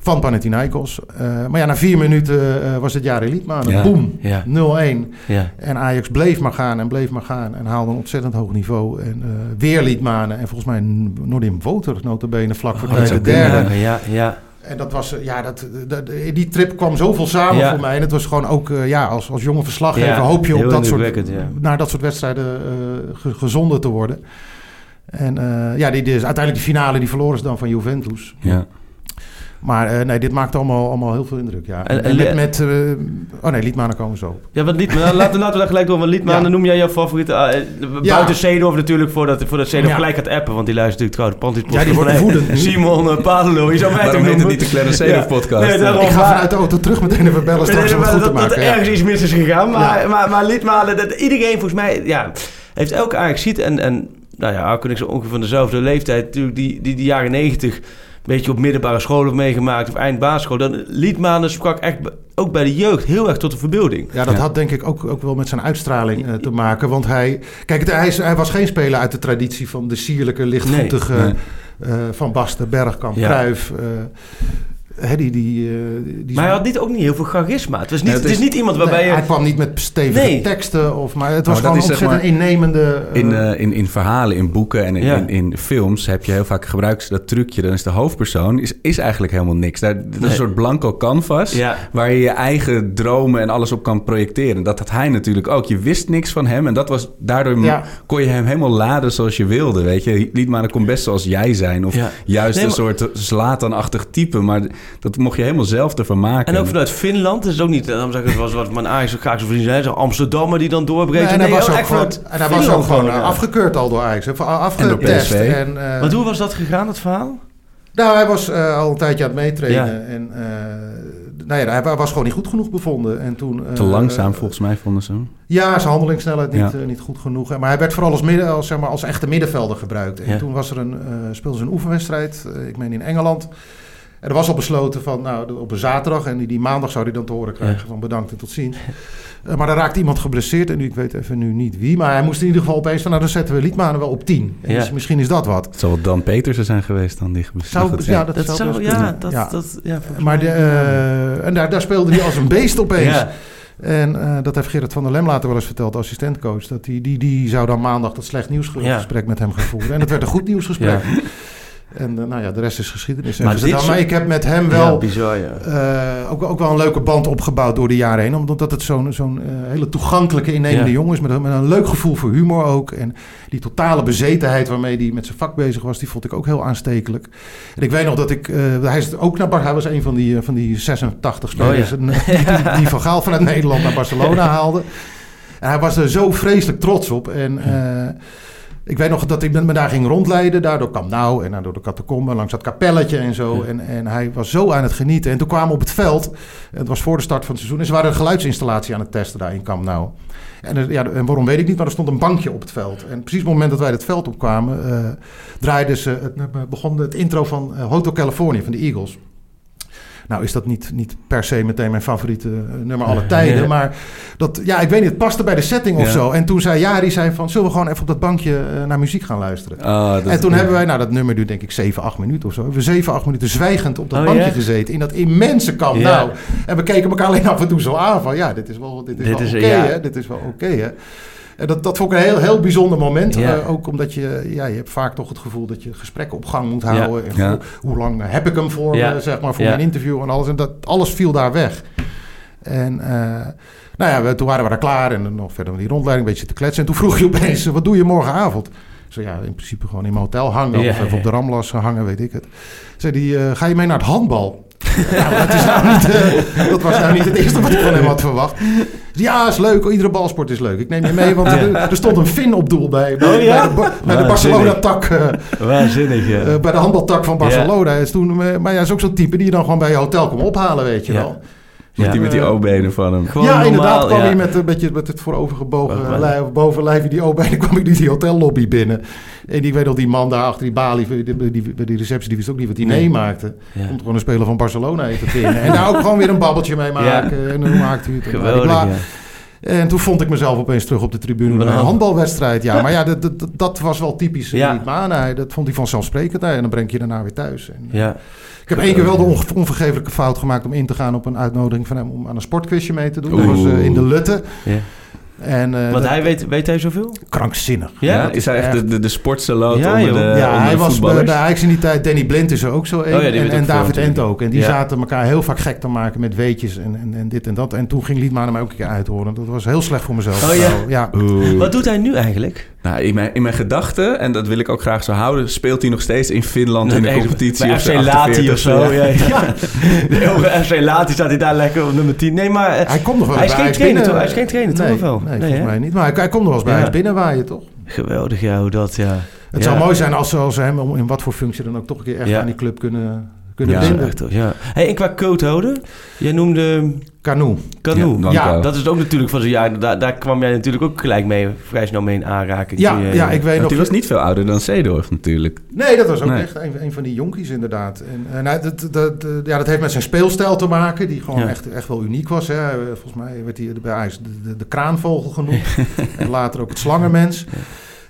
van Panathinaikos. Eh, maar ja, na vier minuten eh, was het jaar Liedmanen. Ja. Boom, Ja. 0-1. Ja. En Ajax bleef maar gaan en bleef maar gaan. En haalde een ontzettend hoog niveau. En eh, weer Liedmanen. En volgens mij Noordim Woter notabene vlak voor Oh, de derde. Ja, ja. En dat was, ja, dat, dat, die trip kwam zoveel samen Ja. voor mij. En het was gewoon ook, ja, als, als jonge verslaggever Ja, hoop je op dat soort, ja. naar dat soort wedstrijden ge- gezonden te worden. En ja, die, die, uiteindelijk die finale, die verloren ze dan van Juventus. Ja. Maar eh, nee, dit maakte allemaal, allemaal heel veel indruk, ja. En- En, en- met, met eh, oh nee, Liedmanen komen zo. op. Ja, wat Liedmanen, laten, laten we daar gelijk door. Want Liedmanen Ja. noem jij jouw favoriete... eh, Ja. Buiten Seedorf natuurlijk, voordat, voordat Seedorf Ja. gelijk gaat appen. Want die luistert natuurlijk trouwens de Ja, die wordt woedend nu. Simon uh, Padelo, je zou mij toch noemen? niet de Clarence Seedorf Ja. podcast? Nee, daarom. Ik ga maar- vanuit de auto terug meteen even bellen straks om het goed te dat, dat maken. er ja. ergens iets mis is gegaan. Maar, Ja. maar, maar Liedmanen, dat, iedereen volgens mij... Ja, heeft elke Ajax ziet en, en nou ja, zo ongeveer van dezelfde leeftijd. Natuurlijk die, die, die jaren negentig een beetje op middelbare scholen meegemaakt of eind basisschool. Dan Liedmanen sprak echt ook bij de jeugd heel erg tot de verbeelding. Ja, dat Ja. had denk ik ook, ook wel met zijn uitstraling eh, te maken. Want hij, kijk, het- hij, hij was geen speler uit de traditie van de sierlijke, lichtvoetige Nee. eh, Van Basten, Bergkamp, Ja. Cruijff. eh, hè, die, die, eh, die Maar hij had niet, ook niet heel veel charisma. Het, was niet, Nee, het het is is- niet iemand waarbij Nee, je... Hij kwam niet met stevige Nee. teksten. Of, maar het was Nou, gewoon is zeg ontzettend innemende... eh, In, eh, in, in verhalen, in boeken en in, Ja. in, in films heb je heel vaak gebruikt dat trucje. Dan is de hoofdpersoon is, is eigenlijk helemaal niks. Daar, dat is Nee. een soort blanco canvas Ja. waar je je eigen dromen en alles op kan projecteren. Dat had hij natuurlijk ook. Je wist niks van hem en dat was, daardoor Ja. kon je hem helemaal laden zoals je wilde. Weet je, Liedmanen kon best zoals jij zijn of Ja. juist Nee, een maar- soort Zlatan-achtig type. Maar dat mocht je helemaal zelf ervan maken. En ook vanuit Finland, dat is ook niet... Dan zeg ik, het was wat mijn Ajax graag zo vrienden zijn. Zo Amsterdammer die dan doorbreekt. Nee, en was ook gewoon, en hij was ook gewoon eh, afgekeurd al door Ajax. En door Afgetest. PSV. En, eh, Want hoe was dat gegaan, het verhaal? Nou, hij was eh, al een tijdje aan het meetrainen. Ja. En eh, nou ja, hij was gewoon niet goed genoeg bevonden. En toen, eh, Te langzaam eh, volgens mij vonden ze hem. Ja, zijn handelingssnelheid niet, Ja. eh, niet goed genoeg. Maar hij werd vooral als, midden, als, zeg maar, als echte middenvelder gebruikt. En Ja. toen was er een, eh, speelden ze een oefenwedstrijd, eh, ik meen in Engeland. En er was al besloten van, nou, op een zaterdag en die, die maandag zou hij dan te horen krijgen van bedankt en tot ziens. Eh, maar er raakte iemand geblesseerd en nu, ik weet even nu niet wie. Maar hij moest in ieder geval opeens van, nou dan zetten we Liedmanen wel op 10. En Ja. dus misschien is dat wat. Het zal Dan Petersen zijn geweest dan die geblesseerd Zou, ja, dat, Dat zou ja, kunnen. dat, Ja. dat, ja, Maar de, eh, en daar, daar speelde hij als een beest opeens. Ja. En eh, dat heeft Gerrit van der Lem later wel eens verteld, assistentcoach. Dat die, die, die zou dan maandag dat slecht nieuwsgesprek Ja. met hem gaan voeren. En dat werd een goed nieuwsgesprek. En eh, nou ja, de rest is geschiedenis. Maar dit maar ik heb met hem Ja, wel bizar, ja. eh, ook, ook wel een leuke band opgebouwd door de jaren heen. Omdat het zo'n zo'n eh, hele toegankelijke, innemende Ja. jongen is. Met een, met een leuk gevoel voor humor ook. En die totale bezetenheid waarmee hij met zijn vak bezig was, die vond ik ook heel aanstekelijk. En ik weet nog dat ik, hij is ook naar Bar, hij was een van die, van die 86 spelers Oh, die, van Gaal vanuit Nederland naar Barcelona haalde. En hij was er zo vreselijk trots op. En ik weet nog dat ik met me daar ging rondleiden. Daardoor kwam Nou en dan door de catacombe langs dat kapelletje en zo. En, en hij was zo aan het genieten. En toen kwamen we op het veld. Het was voor de start van het seizoen. En ze waren een geluidsinstallatie aan het testen daar in Camp Nou. En, er- ja, en waarom weet ik niet, maar er stond een bankje op het veld. En precies op het moment dat wij het veld opkwamen, eh draaiden ze, het, begon het intro van eh, Hotel California van de Eagles. Nou is dat niet, niet per se meteen mijn favoriete eh, nummer alle tijden. Maar dat, ja, ik weet niet, het paste bij de setting of Ja. zo. En toen zei Jari, zei van, zullen we gewoon even op dat bankje eh, naar muziek gaan luisteren? Ah, en toen hebben wij, nou dat nummer duurt denk ik 7, 8 minuten of zo. Hebben we 7, 8 minuten zwijgend op dat Oh, bankje gezeten. In dat immense kamp. Nou, en we keken elkaar alleen af en toe zo aan van, ja, dit is wel, dit is Dit wel oké hè. Dit is wel oké hè. En dat, dat vond ik een heel, heel bijzonder moment. Ja. Eh, ook omdat je, ja, je hebt vaak toch het gevoel dat je gesprekken op gang moet houden. En hoe, hoe lang heb ik hem voor, eh, zeg maar, voor mijn interview en alles. En dat, alles viel daar weg. En eh, nou ja, we, toen waren we daar klaar en dan nog verder met die rondleiding een beetje te kletsen. En toen vroeg je opeens, wat doe je morgenavond? Ik zei, ja, in principe gewoon in mijn hotel hangen Ja, of even ja. op de Ramlas hangen, weet ik het. Zei die, eh, ga je mee naar het handbal? Ja, maar dat, is nou niet, eh, dat was nou niet het eerste wat ik van hem had verwacht. Ja, is leuk. Iedere balsport is leuk. Ik neem je mee, want er, er stond een Fin op doel bij, bij, Oh, ja? bij de. Barcelona-tak. eh, Waanzinnig, ja. eh, bij de handbaltak van Barcelona. Is toen, maar ja, is ook zo'n type die je dan gewoon bij je hotel komt ophalen, weet je Ja. wel. Met die, met die O-benen van hem. Gewoon ja, normaal, inderdaad kwam ja. hij met, een beetje, met het voorovergebogen Boven- lijf, bovenlijfje, die O-benen, kwam ik die, die hotellobby binnen. En ik weet nog, die man daar achter die balie, die, die, die, bij die receptie, die wist ook niet wat hij Nee. meemaakte. Ja. Komt gewoon een speler van Barcelona even binnen. En daar ook gewoon weer een babbeltje mee maken. En hoe maakt u het? En Geweldig. En toen vond ik mezelf opeens terug op de tribune bij een handbalwedstrijd. Ja, maar ja, dat, dat, dat was wel typisch Ja. ja. Mana. Dat vond hij vanzelfsprekend. Nou, En dan breng je daarna weer thuis. En, Ja. Ik heb één keer wel de onge- onvergeeflijke fout gemaakt om in te gaan op een uitnodiging van hem om aan een sportquizje mee te doen. Dat was eh, in de Lutte. Ja. En, eh, Want hij weet, weet hij zoveel? krankzinnig. Ja? Ja, is hij echt de, de, de Ja, onder de, ja, onder hij de was bij, Ajax in die tijd. Danny Blind is er ook zo een. Oh ja, en David. Ent ook. En die Ja. zaten elkaar heel vaak gek te maken met weetjes en, en, en dit en dat. En toen ging Liedmanen mij ook een keer uithoren. Dat was heel slecht voor mezelf. Oh ja? Ja. Wat doet hij nu eigenlijk? Nou, in mijn, in mijn gedachten, en dat wil ik ook graag zo houden, speelt hij nog steeds in Finland in de Nee, competitie. Bij of FC Lati 48 of zo. Ja. Ja. Ja. Nee, bij FC Lati staat hij daar lekker op nummer 10. Nee, maar eh, Hij komt nog wel Hij is geen trainer, binnen. toch? Hij is geen trainer, toch? wel? Nee, Nee, volgens mij niet. Maar hij, hij komt nog wel eens bij Ja. Binnenwaaien, toch? geweldig, ja, hoe dat, ja. Het Ja. zou mooi zijn als ze, als ze hem om- in wat voor functie dan ook toch een keer echt Ja. aan die club kunnen, kunnen Ja, binden. echt, toch, ja. Hey, en qua coat houden, jij noemde Canoe. Canoe. Ja, dat is ook natuurlijk van zijn jaar. Daar, daar kwam jij natuurlijk ook gelijk mee, vrij snel mee in aanraking. Ja, je- ja, ik weet Want nog... die was niet veel ouder dan Seedorf natuurlijk. Nee, dat was ook Nee. echt een, een van die jonkies inderdaad. En, en hij- dat, dat, dat- ja, dat heeft met zijn speelstijl te maken, die gewoon Ja. echt, echt wel uniek was. Hè. Volgens mij werd hij bij Ajax de, de, de kraanvogel genoemd. en later ook het slangenmens.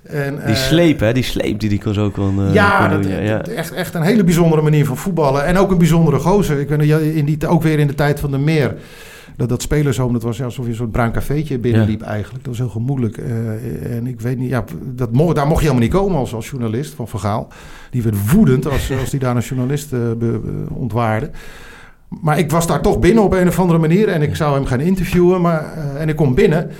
En, Die eh, sleep, hè? Die sleep die die kon zo ook wel eh, ja, kon dat, doen. Ja. Echt, echt een hele bijzondere manier van voetballen. En ook een bijzondere gozer. Ik weet in die, ook weer in de tijd van de meer. Dat, dat spelershome, dat was alsof je een soort bruin cafeetje binnenliep eigenlijk. Dat was heel gemoedelijk. Eh, en ik weet niet, ja, dat mo daar mocht je helemaal niet komen als, als journalist van Vergaal. Die werd woedend als, als die daar een journalist eh, ontwaarde. Maar ik was daar toch binnen op een of andere manier. En ik zou hem gaan interviewen. Maar, eh, en ik kom binnen.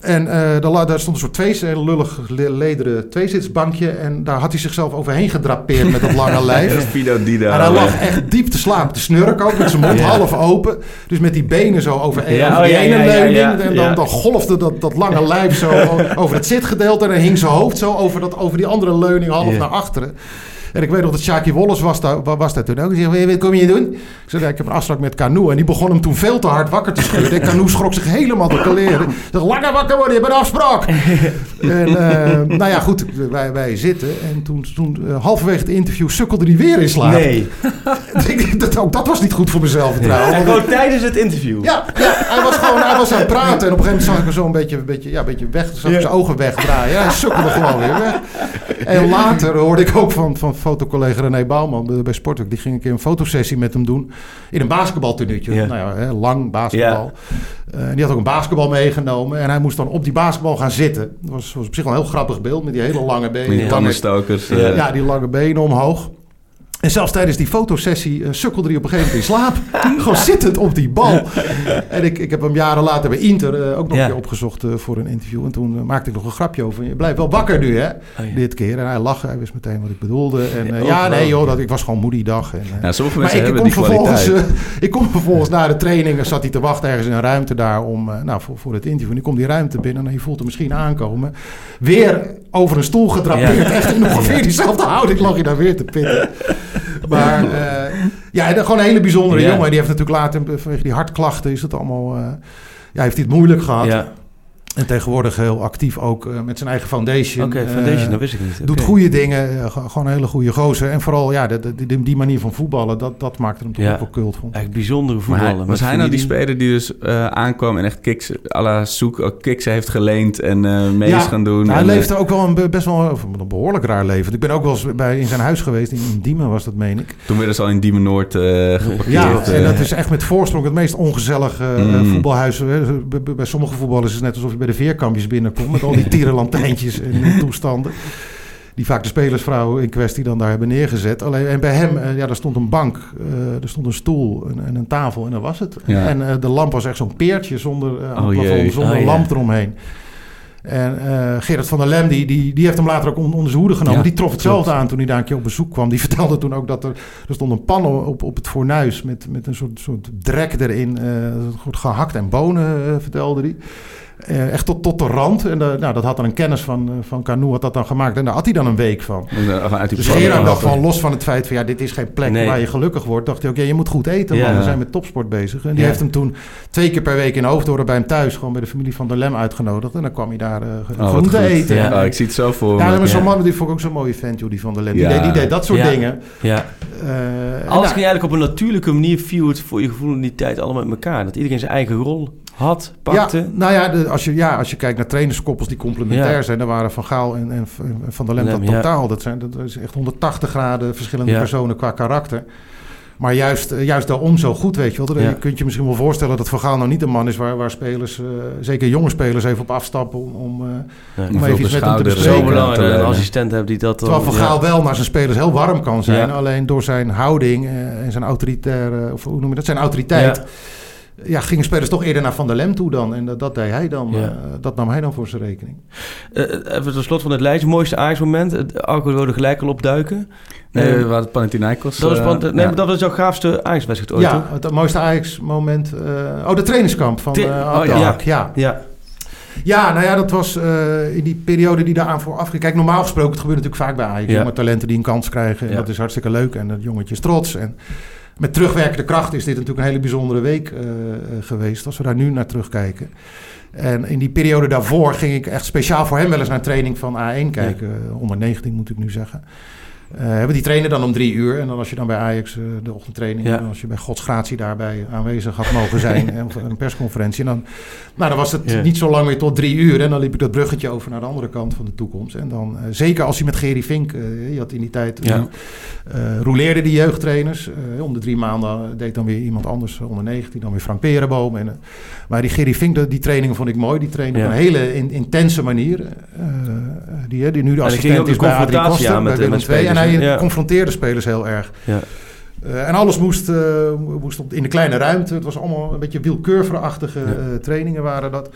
En eh, daar, stond een soort twee, een lullig le- lederen tweezitsbankje. En daar had hij zichzelf overheen gedrapeerd met dat lange lijf. Dida. En hij lag echt diep te slapen, te snurken ook, met zijn mond Ja. half open. Dus met die benen zo over, Ja, over oh, ene leuning. en dan, dan golfde dat, dat lange lijf zo over het zitgedeelte. En dan hing zijn hoofd zo over, dat, over die andere leuning half naar achteren. En ik weet nog dat Shaki Wallace was daar, wa- was daar toen ook. Die zei, wat kom je doen? Ik zei, ik heb een afspraak met Canoe. En die begon hem toen veel te hard wakker te schudden. En Canoe schrok zich helemaal de kleren. Ik zeg, langer wakker worden, je hebt een afspraak. en eh, nou ja, goed, wij, wij zitten. En toen, toen eh, halverwege het interview sukkelde hij weer in slaap. Nee. dat, ook dat was niet goed voor mezelf trouwens. En gewoon tijdens het interview. Ja, ja, hij was gewoon hij was aan het praten. En op een gegeven moment zag ik hem zo een beetje, een beetje, ja, een beetje weg. Zag ik zijn ogen wegdraaien. Hij sukkelde gewoon weer weg. En later hoorde ik ook van, van fotocollega René Bouwman bij- Sportwerk. Die ging een keer een fotosessie met hem doen. In een basketbaltenuutje. Nou ja, hè, lang basketbal. Eh, en die had ook een basketbal meegenomen. En hij moest dan op die basketbal gaan zitten. Dat was, was op zich wel een heel grappig beeld. Met die hele lange benen. Die lange-. Ja. eh, ja, die lange benen omhoog. En zelfs tijdens die fotosessie eh, sukkelde hij op een gegeven moment in slaap. Gewoon zittend op die bal. En ik, ik heb hem jaren later bij Inter eh, ook nog Ja. een keer opgezocht eh, voor een interview. En toen maakte ik nog een grapje over. Je blijft wel wakker nu, hè? Oh, ja. Dit keer. En hij lachte. Hij wist meteen wat ik bedoelde. En Ja, nee joh, dat, ik was gewoon moe die dag. En, sommige mensen ik, hebben kom die vervolgens, kwaliteit. ik kom vervolgens na de training. En zat hij te wachten ergens in een ruimte daar om, nou, voor, voor het interview. En ik kom die ruimte binnen en je voelt hem misschien aankomen. Weer over een stoel gedrapeerd. Ja. Echt in ongeveer diezelfde houding lag je daar weer te pitten. Maar eh, ja, gewoon een hele bijzondere Ja. jongen. Die heeft natuurlijk later, vanwege die hartklachten, is het allemaal... eh, ja, heeft het moeilijk gehad. Ja. En tegenwoordig heel actief ook eh, met zijn eigen foundation. Oké, Eh, Foundation, dat wist ik niet. Doet goede dingen, eh, ge- gewoon een hele goede gozer. En vooral ja, de, de- die- die manier van voetballen, dat, dat maakte hem toch Ja. ook wel cult vond. Echt bijzondere Maar voetballen. hij- met was hij nou die speler die dus eh, aankwam en echt kicks à la zoek, ook kicks heeft geleend en eh mee is gaan doen? hij leefde eh, ook wel een be- best wel een behoorlijk raar leven. Ik ben ook wel eens bij, in zijn huis geweest, in, in Diemen was dat, meen ik. toen werden ze al in Diemen Noord eh geparkeerd. Ja, en eh. dat is echt met voorsprong het meest ongezellige eh, Mm. voetbalhuis. hè. Bij, bij- bij sommige voetballers is het net alsof je bij de veerkampjes binnenkomt... met al die tierenlantijntjes en toestanden. Die vaak de spelersvrouw in kwestie dan daar hebben neergezet. Alleen, en bij hem, eh, ja, daar stond een bank, eh, er stond een stoel en, en een tafel en dat was het. Ja. En eh, de lamp was echt zo'n peertje zonder, Oh, plafond, zonder Oh, lamp eromheen. En eh, Gerard van der Lem, die, die, die heeft hem later ook on- onder zijn hoede genomen. Ja, die trof hetzelfde aan toen hij daar een keer op bezoek kwam. Die vertelde toen ook dat er, er stond een pan op, op het fornuis met, met een soort, soort drek erin. eh goed gehakt en bonen, vertelde hij. Eh, echt tot, tot de rand. En eh, nou, dat had dan een kennis van, eh, van Canoe had dat dan gemaakt. En daar had hij dan een week van. Uit die Dus Gerard dacht van, los van het feit van... ja, dit is geen plek Nee. waar je gelukkig wordt... dacht hij, oké, je moet goed eten, Ja. man. We zijn met topsport bezig. En die Ja. heeft hem toen twee keer per week in Hoofddorp bij hem thuis... gewoon bij de familie van der Lem uitgenodigd. En dan kwam hij daar eh Oh, wat groente goed. eten. Ja. Oh, ik zie het zo voor Ja, maar zo'n Ja. man, die vond ik ook zo'n mooie vent, joh, die van der Lem. Die, deed, die deed dat soort Ja. dingen. Ja. Eh, Alles nou, ging eigenlijk op een natuurlijke manier viel het voor je gevoel in die tijd allemaal met elkaar. Dat iedereen zijn eigen rol had, pakte. Ja, nou ja, de, als, je, ja, als je kijkt naar trainerskoppels die complementair Ja. zijn, dan waren Van Gaal en, en, Van der Lem dat Lem, totaal. Dat, zijn, dat is echt 180 graden verschillende Ja. personen qua karakter. Maar juist, eh, juist daarom zo goed, weet je wel. Ja. Je kunt je misschien wel voorstellen dat Van Gaal nou niet een man is waar, waar spelers, eh, zeker jonge spelers, even op afstappen om, om, eh, Ja. om veel even iets met hem te beschouder, Zo bespreken. belangrijk dat een assistent hebt die dat dan... Terwijl Van ja. Gaal wel naar zijn spelers heel warm kan zijn. Ja. Alleen door zijn houding eh, en zijn autoritaire, of hoe noem je dat, zijn autoriteit. Ja. Gingen spelers toch eerder naar Van der Lem toe dan. En dat, dat deed hij dan. Ja. eh, dat nam hij dan voor zijn rekening. Eh, even tot slot van het lijstje. Mooiste Ajax-moment. Arco wilde gelijk al opduiken. Nee, Eh, hadden het Panathinaikos. dat, was, eh, want, nee, ja. maar dat was jouw gaafste Ajax-wedstrijd ooit, ja, toch? het mooiste Ajax-moment. eh, oh, de trainingskamp van uh, oh, ja. ja. Ja. Ja, nou ja, dat was eh, in die periode die daaraan voor afging. Kijk, normaal gesproken, het gebeurt natuurlijk vaak bij Ajax. Ja. Jonge talenten die een kans krijgen. En Ja. dat is hartstikke leuk. En dat jongetje is trots. En met terugwerkende kracht is dit natuurlijk een hele bijzondere week eh, eh, geweest. Als we daar nu naar terugkijken. En in die periode daarvoor ging ik echt speciaal voor hem wel eens naar training van A1 kijken. Eh, Onder 19 moet ik nu zeggen. Eh, hebben die trainen dan om drie uur. En dan als je dan bij Ajax eh, de ochtendtraining... Ja. en als je bij godsgratie daarbij aanwezig had mogen zijn... en of een persconferentie... En dan, nou, dan was het Ja. niet zo lang meer tot drie uur. En dan liep ik dat bruggetje over naar de andere kant van de toekomst. En dan, eh, zeker als je met Gerry Vink... je had in die tijd... Ja. roleerde die jeugdtrainers. Om de drie maanden deed dan weer iemand anders, onder 19, dan weer Frank Perenboom. En, maar die Gerry Vink, die trainingen vond ik mooi. Die trainde Ja. op een hele in- intense manier. Die, die nu de assistent is bij Adrie Koster, bij Willem met II. En hij? Ja. confronteerde spelers heel erg. Ja. Eh, en alles moest, eh, moest op, in de kleine ruimte. Het was allemaal een beetje wielkeurverachtige Ja. eh, trainingen waren dat.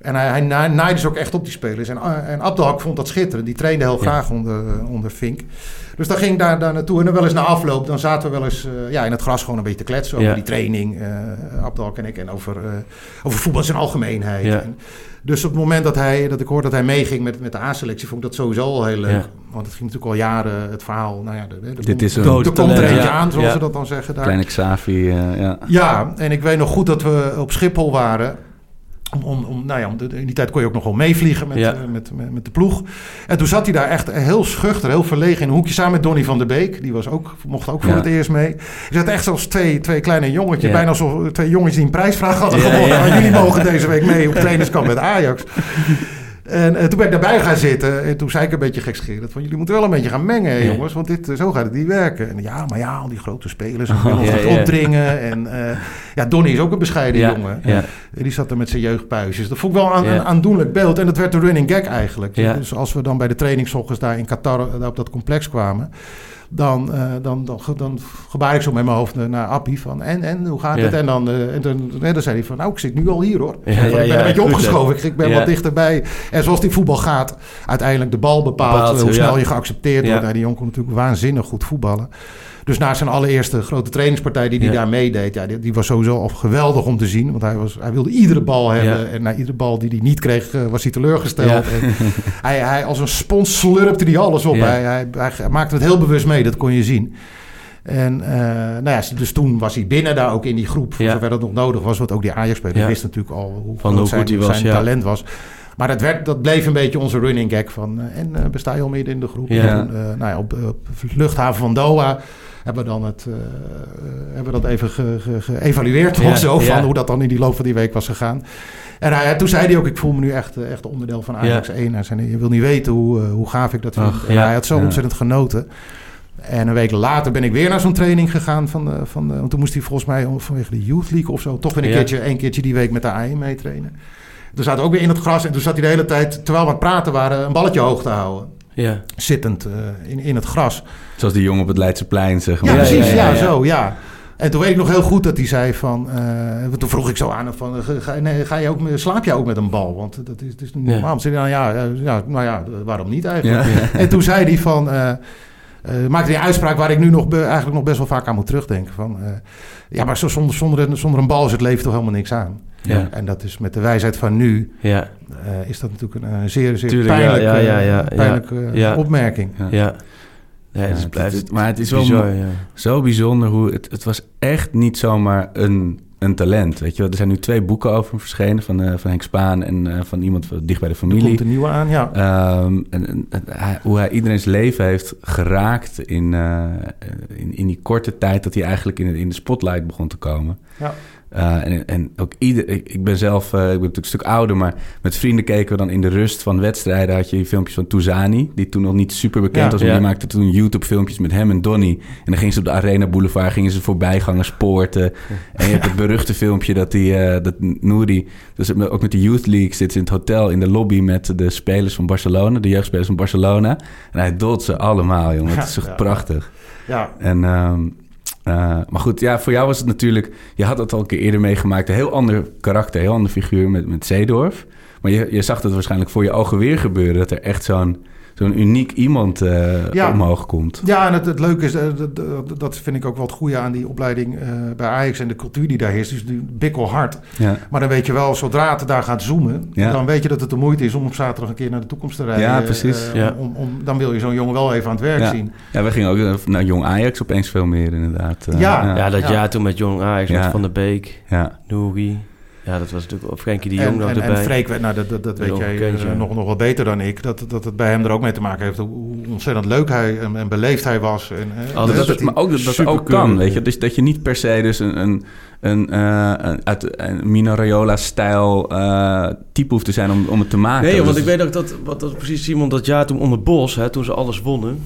En hij, hij na- naaide ze ook echt op die spelers. En, uh, en Abdelhak vond dat schitterend. Die trainde heel graag onder, onder Fink. Dus dan ging ik daar, daar naartoe. En dan wel eens na afloop, dan zaten we wel eens ja, in het gras gewoon een beetje te kletsen over Ja. die training. Abdelhak en ik. En over, over voetbal in zijn algemeenheid. Ja. En dus op het moment dat, hij, dat ik hoorde dat hij meeging met, met de A-selectie, vond ik dat sowieso al heel leuk. Ja. Want het ging natuurlijk al jaren het verhaal. Nou ja, de, de, Dit is een- komt- er komt er eentje ja. aan, zoals Ja. ze dat dan zeggen. Daar. Kleine Xavi, eh, ja. Ja, en ik weet nog goed dat we op Schiphol waren. Om, om, om, nou ja, om de- in die tijd kon je ook nog wel meevliegen met, Ja. eh, met, met, met de ploeg. En toen zat hij daar echt heel schuchter, heel verlegen in een hoekje samen met Donny van der Beek. Die was ook, mocht ook voor Ja. het eerst mee. Je zat echt zoals twee, twee kleine jongetjes. Ja. Bijna alsof twee jongens die een prijsvraag hadden gewonnen. jullie mogen deze week mee op trainingskamp met Ajax. En eh, toen ben ik daarbij gaan zitten. En toen zei ik een beetje gekscherend van... jullie moeten wel een beetje gaan mengen, hè, Ja. jongens. Want dit, eh, zo gaat het niet werken. En ja, maar ja, al die grote spelers. En willen ons Ja, dat ja. opdringen. En eh, ja, Donny is ook een bescheiden jongen. ja. En Die zat er met zijn jeugdpuisjes. Dat vond ik wel een, aandoenlijk beeld. En dat werd de running gag eigenlijk. Ja. Dus als we dan bij de trainingsochtends daar in Qatar daar op dat complex kwamen... Dan, eh, dan, dan, dan gebaar ik zo met mijn hoofd naar Appie van... En, en hoe gaat Ja. het? En dan, eh, en dan, dan zei hij van... Nou, ik zit nu al hier hoor. Ja, Ik ben een beetje opgeschoven. Ik, ik ben wat dichterbij. En zoals die voetbal gaat... Uiteindelijk de bal bepaalt, Bepaalt, eh, hoe snel je geaccepteerd wordt. Nou, die jongen kon natuurlijk waanzinnig goed voetballen. Dus na zijn allereerste grote trainingspartij die hij Ja. daar meedeed... Ja, die, die was sowieso al geweldig om te zien. Want hij, was, hij wilde iedere bal hebben. Ja. En na iedere bal die hij niet kreeg, eh, was hij teleurgesteld. Ja. En hij, hij, als een spons slurpte hij alles op. Ja. Hij, hij, hij maakte het heel bewust mee, dat kon je zien. En eh, nou ja, dus toen was hij binnen daar ook in die groep, voor Ja. zover dat nog nodig was. Want ook die Ajax-speler Ja. wist natuurlijk al hoe, Van hoe zijn, goed hij was, zijn ja. talent was. Maar dat, werd, dat bleef een beetje onze running gag van... eh, en besta je al midden in de groep? Ja. En nou ja, op, op luchthaven van Doha hebben we dan het, eh, eh, hebben we dat even ge- ge- geëvalueerd Ja, of zo... van hoe dat dan in die loop van die week was gegaan. En hij, toen zei hij ook, ik voel me nu echt, eh, echt onderdeel van Ajax Ja. 1. Hij zei, je wil niet weten hoe, hoe gaaf ik dat vind. Ach, En ja. hij had zo ontzettend genoten. En een week later ben ik weer naar zo'n training gegaan. Van de, van de, want toen moest hij volgens mij vanwege de Youth League of zo... toch weer een, Ja. keertje, een keertje die week met de A1 meetrainen. Toen zaten we ook weer in het gras. En toen zat hij de hele tijd, terwijl we aan het praten waren... een balletje hoog te houden. Ja. Zittend eh, in, in het gras. Zoals die jongen op het Leidseplein, zeg Ja, maar. precies. Ja, ja, ja. zo, ja. En toen weet ik nog heel goed dat hij zei van... eh, want toen vroeg ik zo aan hem van... eh, Ga, nee, ga je ook, slaap je ook met een bal? Want dat is, dat is niet Ja. normaal. Hij, nou ja, ja, nou ja, waarom niet eigenlijk? Ja. En toen zei hij van... eh, eh, maakte hij een uitspraak waar ik nu nog be- eigenlijk nog best wel vaak aan moet terugdenken. Van, eh, ja, maar zo- zonder, zonder, een- zonder een bal is het leven toch helemaal niks aan. Ja. En dat is met de wijsheid van nu... Ja. eh, is dat natuurlijk een eh, zeer, zeer Tuurlijk, pijnlijke, ja, ja, ja, pijnlijke ja. eh, Ja. opmerking. Ja. Het Ja, is, het- blijft het- maar het is bizar. Zo bijzonder hoe... Het, het was echt niet zomaar een, een talent, weet je wel. Er zijn nu twee boeken over hem verschenen... van, eh, van Henk Spaan en eh, van iemand van dicht bij de Er familie. komt een nieuwe aan, ja. Ehm, en, en- en hij- hoe hij iedereen's leven heeft geraakt in, eh, in, in die korte tijd dat hij eigenlijk in, in de spotlight begon te komen. Ja. Eh, en, en ook ieder, ik, ik ben zelf, eh, ik ben natuurlijk een stuk ouder, maar met vrienden keken we dan in de rust van wedstrijden. Had je die filmpjes van Touzani, die toen nog niet super bekend Ja. was. Maar Ja. die maakte toen YouTube-filmpjes met hem en Donny. En dan gingen ze op de Arena Boulevard, gingen ze voorbijgangers poorten. En je hebt het beruchte filmpje dat, die, eh, dat Nouri, dus ook met de Youth League, zit ze in het hotel in de lobby met de spelers van Barcelona, de jeugdspelers van Barcelona. En hij dolt ze allemaal, jongen. Het is echt prachtig. ja. En, ehm, eh, maar goed, ja, voor jou was het natuurlijk... Je had het al een keer eerder meegemaakt. Een heel ander karakter, een heel ander figuur met, met Zeedorf. Maar je, je zag het waarschijnlijk voor je ogen weer gebeuren... dat er echt zo'n zo'n uniek iemand eh, Ja. omhoog komt. Ja, en het, het leuke is, eh, dat, dat- vind ik ook wel het goede aan die opleiding eh, bij Ajax en de cultuur die daar heerst. Dus die bikkelhard. Ja, Maar dan weet je wel, zodra het daar gaat zoomen, Ja. dan weet je dat het de moeite is om op zaterdag een keer naar de toekomst te rijden. Ja, precies. Ja. om, om, dan wil je zo'n jongen wel even aan het werk Ja. zien. ja we gingen ook naar Jong Ajax opeens veel meer inderdaad. Eh, Ja. ja. Ja, dat Ja. jaar toen met Jong Ajax, met. Van der Beek, ja. Nouri. Ja, dat was natuurlijk... Of Frenkie de Jong en, nog en, erbij. en Freek, nou, dat, dat, dat weet jij eh, nog, nog wel beter dan ik. Dat, dat het bij hem er ook mee te maken heeft hoe ontzettend leuk hij en, en beleefd hij was. En, eh, Oh, dat, dat dat, is maar ook dat dat ook kan, weet je. Dus dat je niet per se dus een, een, een, eh, een, uit een Mino Raiola-stijl eh, type hoeft te zijn om, om het te maken. Nee, Dus want ik het- weet ook dat, wat dat precies Simon dat jaar toen onder Bos, hè, toen ze alles wonnen.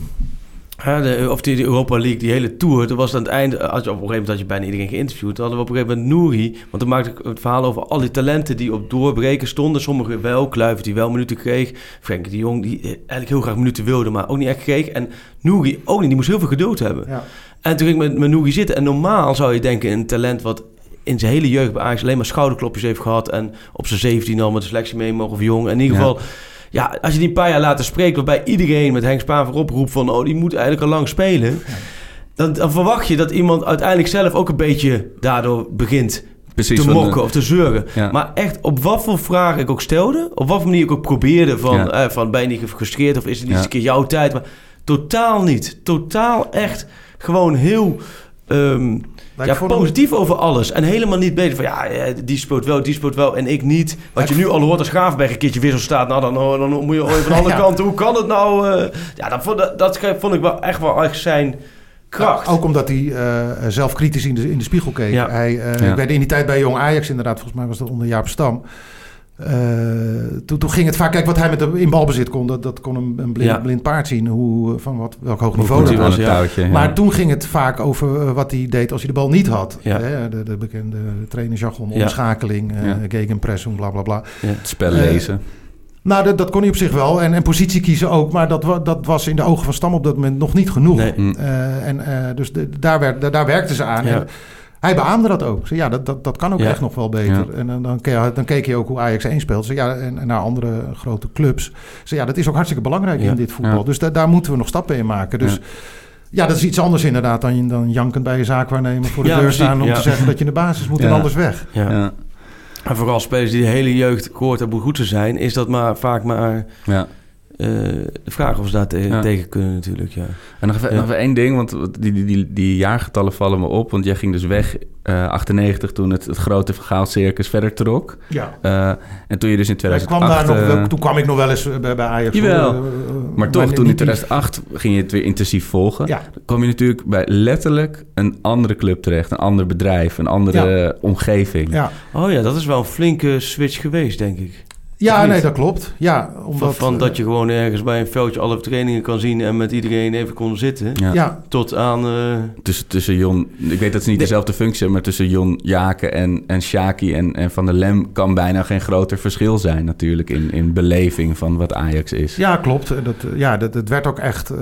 De, of die, de Europa League, die hele tour. Toen was aan het einde, als je, op een gegeven moment had je bijna iedereen geïnterviewd. Toen hadden we op een gegeven moment Nouri. Want toen maakte ik het verhaal over al die talenten die op doorbreken stonden. Sommigen wel, Kluivert die wel minuten kreeg. Frenkie de Jong die eh, eigenlijk heel graag minuten wilde, maar ook niet echt kreeg. En Nouri ook niet, die moest heel veel geduld hebben. ja. En toen ging ik met, met Nouri zitten. En normaal zou je denken, een talent wat in zijn hele jeugd bij Ajax alleen maar schouderklopjes heeft gehad. En op zijn 17 al met de selectie mee mogen of jong. In ieder Ja. geval, ja, als je die een paar jaar later spreekt, waarbij iedereen met Henk Spaan voorop roept van, oh, die moet eigenlijk al lang spelen. Dan, dan verwacht je dat iemand uiteindelijk zelf ook een beetje daardoor begint Precies, te mokken of te zeuren. Ja. Maar echt, op wat voor vragen ik ook stelde, op wat voor manier ik ook probeerde van, Ja. eh, van ben je niet gefrustreerd of is het niet Ja. eens een keer jouw tijd? Maar totaal niet. Totaal echt gewoon heel ehm, Maar ja, hem- positief over alles. En helemaal niet bezig van ja, eh, die speelt wel, die speelt wel en ik niet. Wat je nu al hoort als Graafberg een keertje wissel staat, nou dan, dan moet je van alle Ja. kanten, hoe kan het nou? eh? ja, dat vond, dat, dat vond ik wel echt wel echt zijn kracht. Ja, ook omdat hij eh, zelf kritisch in de, in de spiegel keek. Ja. Hij, eh, Ja. Ik in die tijd bij Jong Ajax inderdaad, volgens mij was dat onder Jaap Stam. Eh, toen, toen ging het vaak, kijk wat hij met de, in balbezit kon, dat, dat kon een, een blind, Ja. blind paard zien, hoe, van wat, welk hoog niveau dat was. touwtje. Maar toen ging het vaak over eh, wat hij deed als hij de bal niet had. Ja. Hè, de, de bekende trainersjargon, Ja. omschakeling, eh Ja. gegenpressing, bla bla bla. het spel lezen. Nou, dat, dat kon hij op zich wel. En, en positie kiezen ook. Maar dat, dat was in de ogen van Stam op dat moment nog niet genoeg. Nee. En eh, dus de, daar, werd, daar, daar werkten ze aan. Ja. En hij beaamde dat ook. Zei, ja, dat, dat, dat kan ook Ja. echt nog wel beter. Ja. En dan, dan, dan keek je ook hoe Ajax 1 speelt. Zei, ja, en, en naar andere grote clubs. Zei, ja, dat is ook hartstikke belangrijk Ja. in dit voetbal. Ja. Dus da- daar moeten we nog stappen in maken. Dus Ja. ja, dat is iets anders inderdaad dan, dan jankend bij je zaakwaarnemer voor de Ja, deur staan om Ja. te zeggen dat je in de basis moet en anders weg. ja. Ja. En vooral spelers die de hele jeugd gehoord hebben hoe goed ze zijn, is dat maar vaak maar Ja. De vraag of ze daar te- Ja. tegen kunnen natuurlijk, ja. En nog even, Ja. nog even één ding, want die, die, die, die jaargetallen vallen me op. Want jij ging dus weg eh 98 toen het, het grote vergaalcircus verder trok. Ja. Eh, en toen je dus in Ik 2008... kwam daar nog, eh, toen kwam ik nog wel eens bij, bij Ajax. Jawel. Eh, eh, maar toch, toen in niet- 2008 ging je het weer intensief volgen. Ja. Dan kwam je natuurlijk bij letterlijk een andere club terecht. Een ander bedrijf, een andere omgeving. Ja, Oh ja, dat is wel een flinke switch geweest, denk ik. Ja nee, dat klopt. Ja, omdat, Van, van eh, dat je gewoon ergens bij een veldje alle trainingen kan zien en met iedereen even kon zitten. Ja. Ja, Tot aan... eh, Tussen, tussen Jon, ik weet dat ze niet dezelfde functie hebben, maar tussen Jon Jaken en, en Shaki en, en Van der Lem kan bijna geen groter verschil zijn natuurlijk in, in beleving van wat Ajax is. ja, klopt. En Dat, eh, ja, dat, het werd ook echt eh,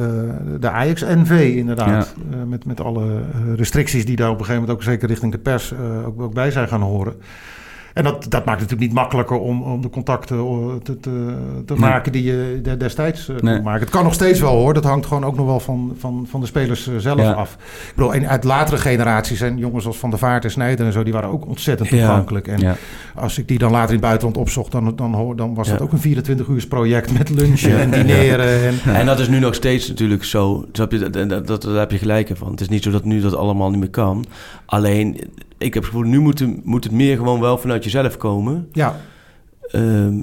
de Ajax-NV inderdaad. Eh, met, met alle eh, restricties die daar op een gegeven moment ook zeker richting de pers eh, ook, ook bij zijn gaan horen. En dat, dat maakt het natuurlijk niet makkelijker om, om de contacten eh, te, te, te Nee. maken die je de- destijds eh, Nee. kon maken. Het kan nog steeds wel hoor. Dat hangt gewoon ook nog wel van, van, van de spelers eh, zelf Ja. af. Ik bedoel, en uit latere generaties zijn jongens als Van der Vaart en Snijder en zo, die waren ook ontzettend Ja. toegankelijk. En Ja. als ik die dan later in het buitenland opzocht, dan, dan, hoor- dan was Ja. dat ook een 24 uurs project met lunchen en dineren. En, En dat is nu nog steeds natuurlijk zo. Dat, dat, dat, daar heb je gelijk in van. Het is niet zo dat nu dat allemaal niet meer kan. Alleen, ik heb het gevoel, nu moet, het- moet het meer gewoon wel vanuit jezelf komen. ja, Ehm,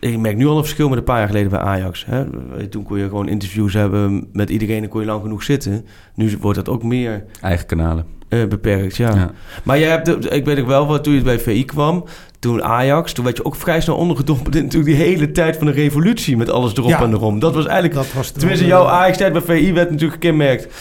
ik merk nu al een verschil met een paar jaar geleden bij Ajax. Hè? Toen kon je gewoon interviews hebben met iedereen en kon je lang genoeg zitten. Nu wordt dat ook meer Eigen kanalen. eh, beperkt, ja. Ja. Maar jij hebt, de- ik weet nog wel, wat toen je bij VI kwam, toen Ajax, toen werd je ook vrij snel ondergedompeld in natuurlijk die hele tijd van de revolutie met alles erop Ja. en erom. Dat was eigenlijk dat was de- Tenminste, jouw Ajax-tijd bij VI werd natuurlijk gekenmerkt.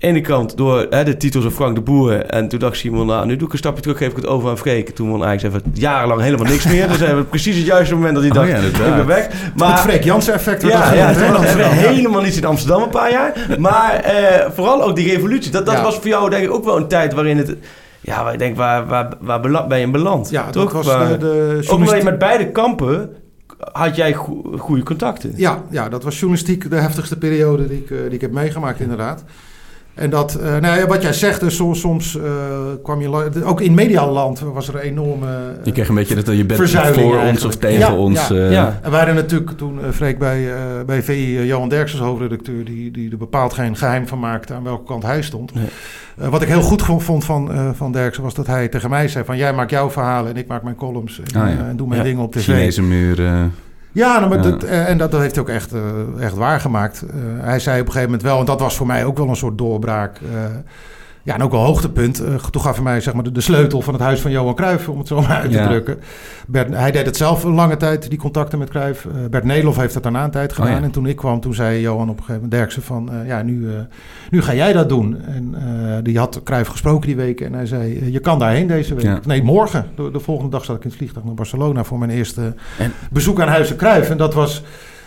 Aan de ene kant door hè, de titels van Frank de Boer. En toen dacht Simon, nou, nu doe ik een stapje terug, geef ik het over aan Freek. Toen won Ajax even jarenlang helemaal niks meer. Dus hebben we precies het juiste moment dat hij Oh dacht, ja, ik ben weg. het Maar Freek Jansen effect. dat ja, hebben we Amsterdam. helemaal niets in Amsterdam een paar jaar. Maar eh, vooral ook die revolutie. Dat, dat Ja. was voor jou denk ik ook wel een tijd waarin het... Ja, ik denk, waar, waar, waar ben je in beland? Ja, Toch? dat was Waar- de, de ook omdat je journalistiek- met beide kampen had jij go- goede contacten. Ja, ja, dat was journalistiek de heftigste periode die ik, eh, die ik heb meegemaakt, inderdaad. En dat, eh, nou ja, wat jij zegt, dus soms, soms eh, kwam je, ook in mediaal land was er een enorme... eh, Je kreeg een beetje dat je bent voor ons of tegen Ja, ons. ja, ja. En wij hadden natuurlijk toen Freek bij, bij VI Johan Derks als hoofdredacteur, die, die er bepaald geen geheim van maakte aan welke kant hij stond. Nee. Wat ik heel goed vond van, van Derksen was dat hij tegen mij zei van jij maakt jouw verhalen en ik maak mijn columns en, Ah, en doe mijn dingen op tv. Chinese muur. Ja, nou, maar Ja. Dat, eh, en dat, dat heeft hij ook echt, eh, echt waargemaakt. Eh, hij zei op een gegeven moment wel, en dat was voor mij ook wel een soort doorbraak. Ja, en ook wel hoogtepunt. Eh, toen gaf hij mij zeg maar, de, de sleutel van het huis van Johan Cruijff, om het zo maar uit te Ja. drukken. Bert, hij deed het zelf een lange tijd, die contacten met Cruijff. Eh, Bert Nederlof heeft dat daarna een tijd gedaan. Oh ja. En toen ik kwam, toen zei Johan op een gegeven moment, Derksen, van eh, ja, nu, nu ga jij dat doen. En die had Cruijff gesproken die week en hij zei, je kan daarheen deze week. Ja. Nee, morgen. De, de volgende dag zat ik in het vliegtuig naar Barcelona voor mijn eerste En- bezoek aan Huizen Cruijff. En dat was,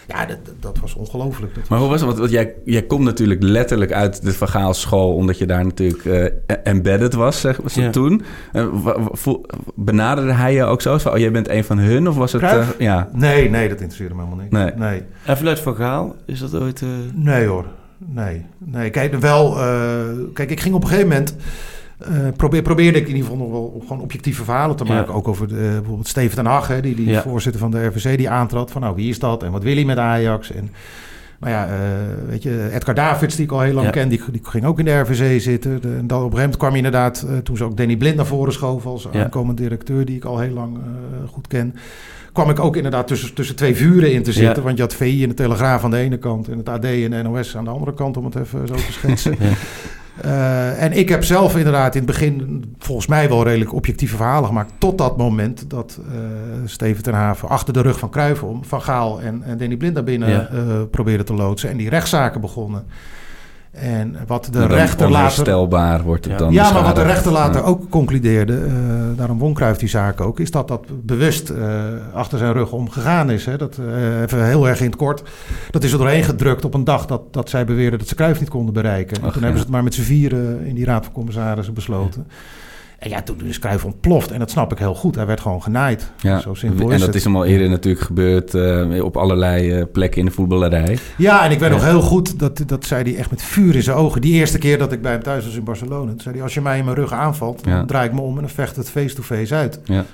ja, dat, dat was ongelooflijk. Dat Maar hoe was het? Want, want jij, jij komt natuurlijk letterlijk uit de vergaalschool, omdat je daar natuurlijk eh, embedded was, zeg was Ja. toen. Eh, benaderde hij je ook zo? Van, oh, jij bent een van hun? Of was het... Eh, ja. Nee, nee, dat interesseerde me helemaal niet. Nee. nee. En vanuit Van Gaal, is dat ooit... eh, Nee hoor. Nee. nee. Kijk, wel. eh, kijk, ik ging op een gegeven moment. Eh, probeer, probeerde ik in ieder geval nog wel gewoon objectieve verhalen te Ja. maken. Ook over de, bijvoorbeeld Steven ten Hag, hè, die, die Ja. voorzitter van de RVC, die aantrad. Van nou, wie is dat en wat wil hij met Ajax? En nou ja, eh, weet je, Edgar Davids, die ik al heel lang Ja. ken, die, die ging ook in de RVC zitten. De, en dan op een kwam je inderdaad, eh, toen ze ook Danny Blind naar voren schoof als aankomend directeur, die ik al heel lang eh, goed ken kwam ik ook inderdaad tussen, tussen twee vuren in te zitten. Ja. Want je had VI en de Telegraaf aan de ene kant... en het AD en de NOS aan de andere kant, om het even zo te schetsen. Ja. Eh, en ik heb zelf inderdaad in het begin volgens mij wel redelijk objectieve verhalen gemaakt... tot dat moment dat eh, Steven ten Haven achter de rug van om... Van Gaal en, en Danny Blind naar binnen Ja. eh, probeerde te loodsen. En die rechtszaken begonnen. En wat de rechter later... wordt het Ja. dan. Ja, maar wat de rechter later Ja. ook concludeerde, eh, daarom won Cruijff die zaak ook, is dat dat bewust eh, achter zijn rug omgegaan is. Hè. Dat, eh, even heel erg in het kort. Dat is er doorheen gedrukt op een dag dat, dat zij beweerden dat ze Cruijff niet konden bereiken. En toen ja. hebben ze het maar met z'n vieren in die raad van commissarissen besloten. En ja, toen is Cruijff ontploft. En dat snap ik heel goed. Hij werd gewoon genaaid. Ja, Zo simpel en is dat het. is hem al eerder natuurlijk gebeurd eh, op allerlei eh, plekken in de voetballerij. Ja, en ik weet Ja. nog heel goed, dat, dat zei hij echt met vuur in zijn ogen. Die eerste keer dat ik bij hem thuis was in Barcelona. Toen zei hij, als je mij in mijn rug aanvalt, dan Ja. draai ik me om en dan vecht het face-to-face uit. Ja.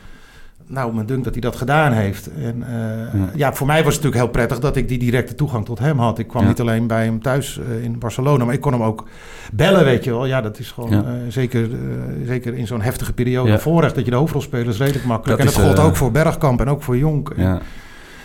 Nou, men dunkt dat hij dat gedaan heeft. En eh, ja. voor mij was het natuurlijk heel prettig dat ik die directe toegang tot hem had. Ik kwam Ja. niet alleen bij hem thuis eh, in Barcelona, maar ik kon hem ook bellen, weet je wel. Ja, dat is gewoon Ja. eh, zeker, zeker in zo'n heftige periode voorrecht dat je de hoofdrolspelers redelijk makkelijk. Dat en dat is, gold ook voor Bergkamp en ook voor Jonk. Ja.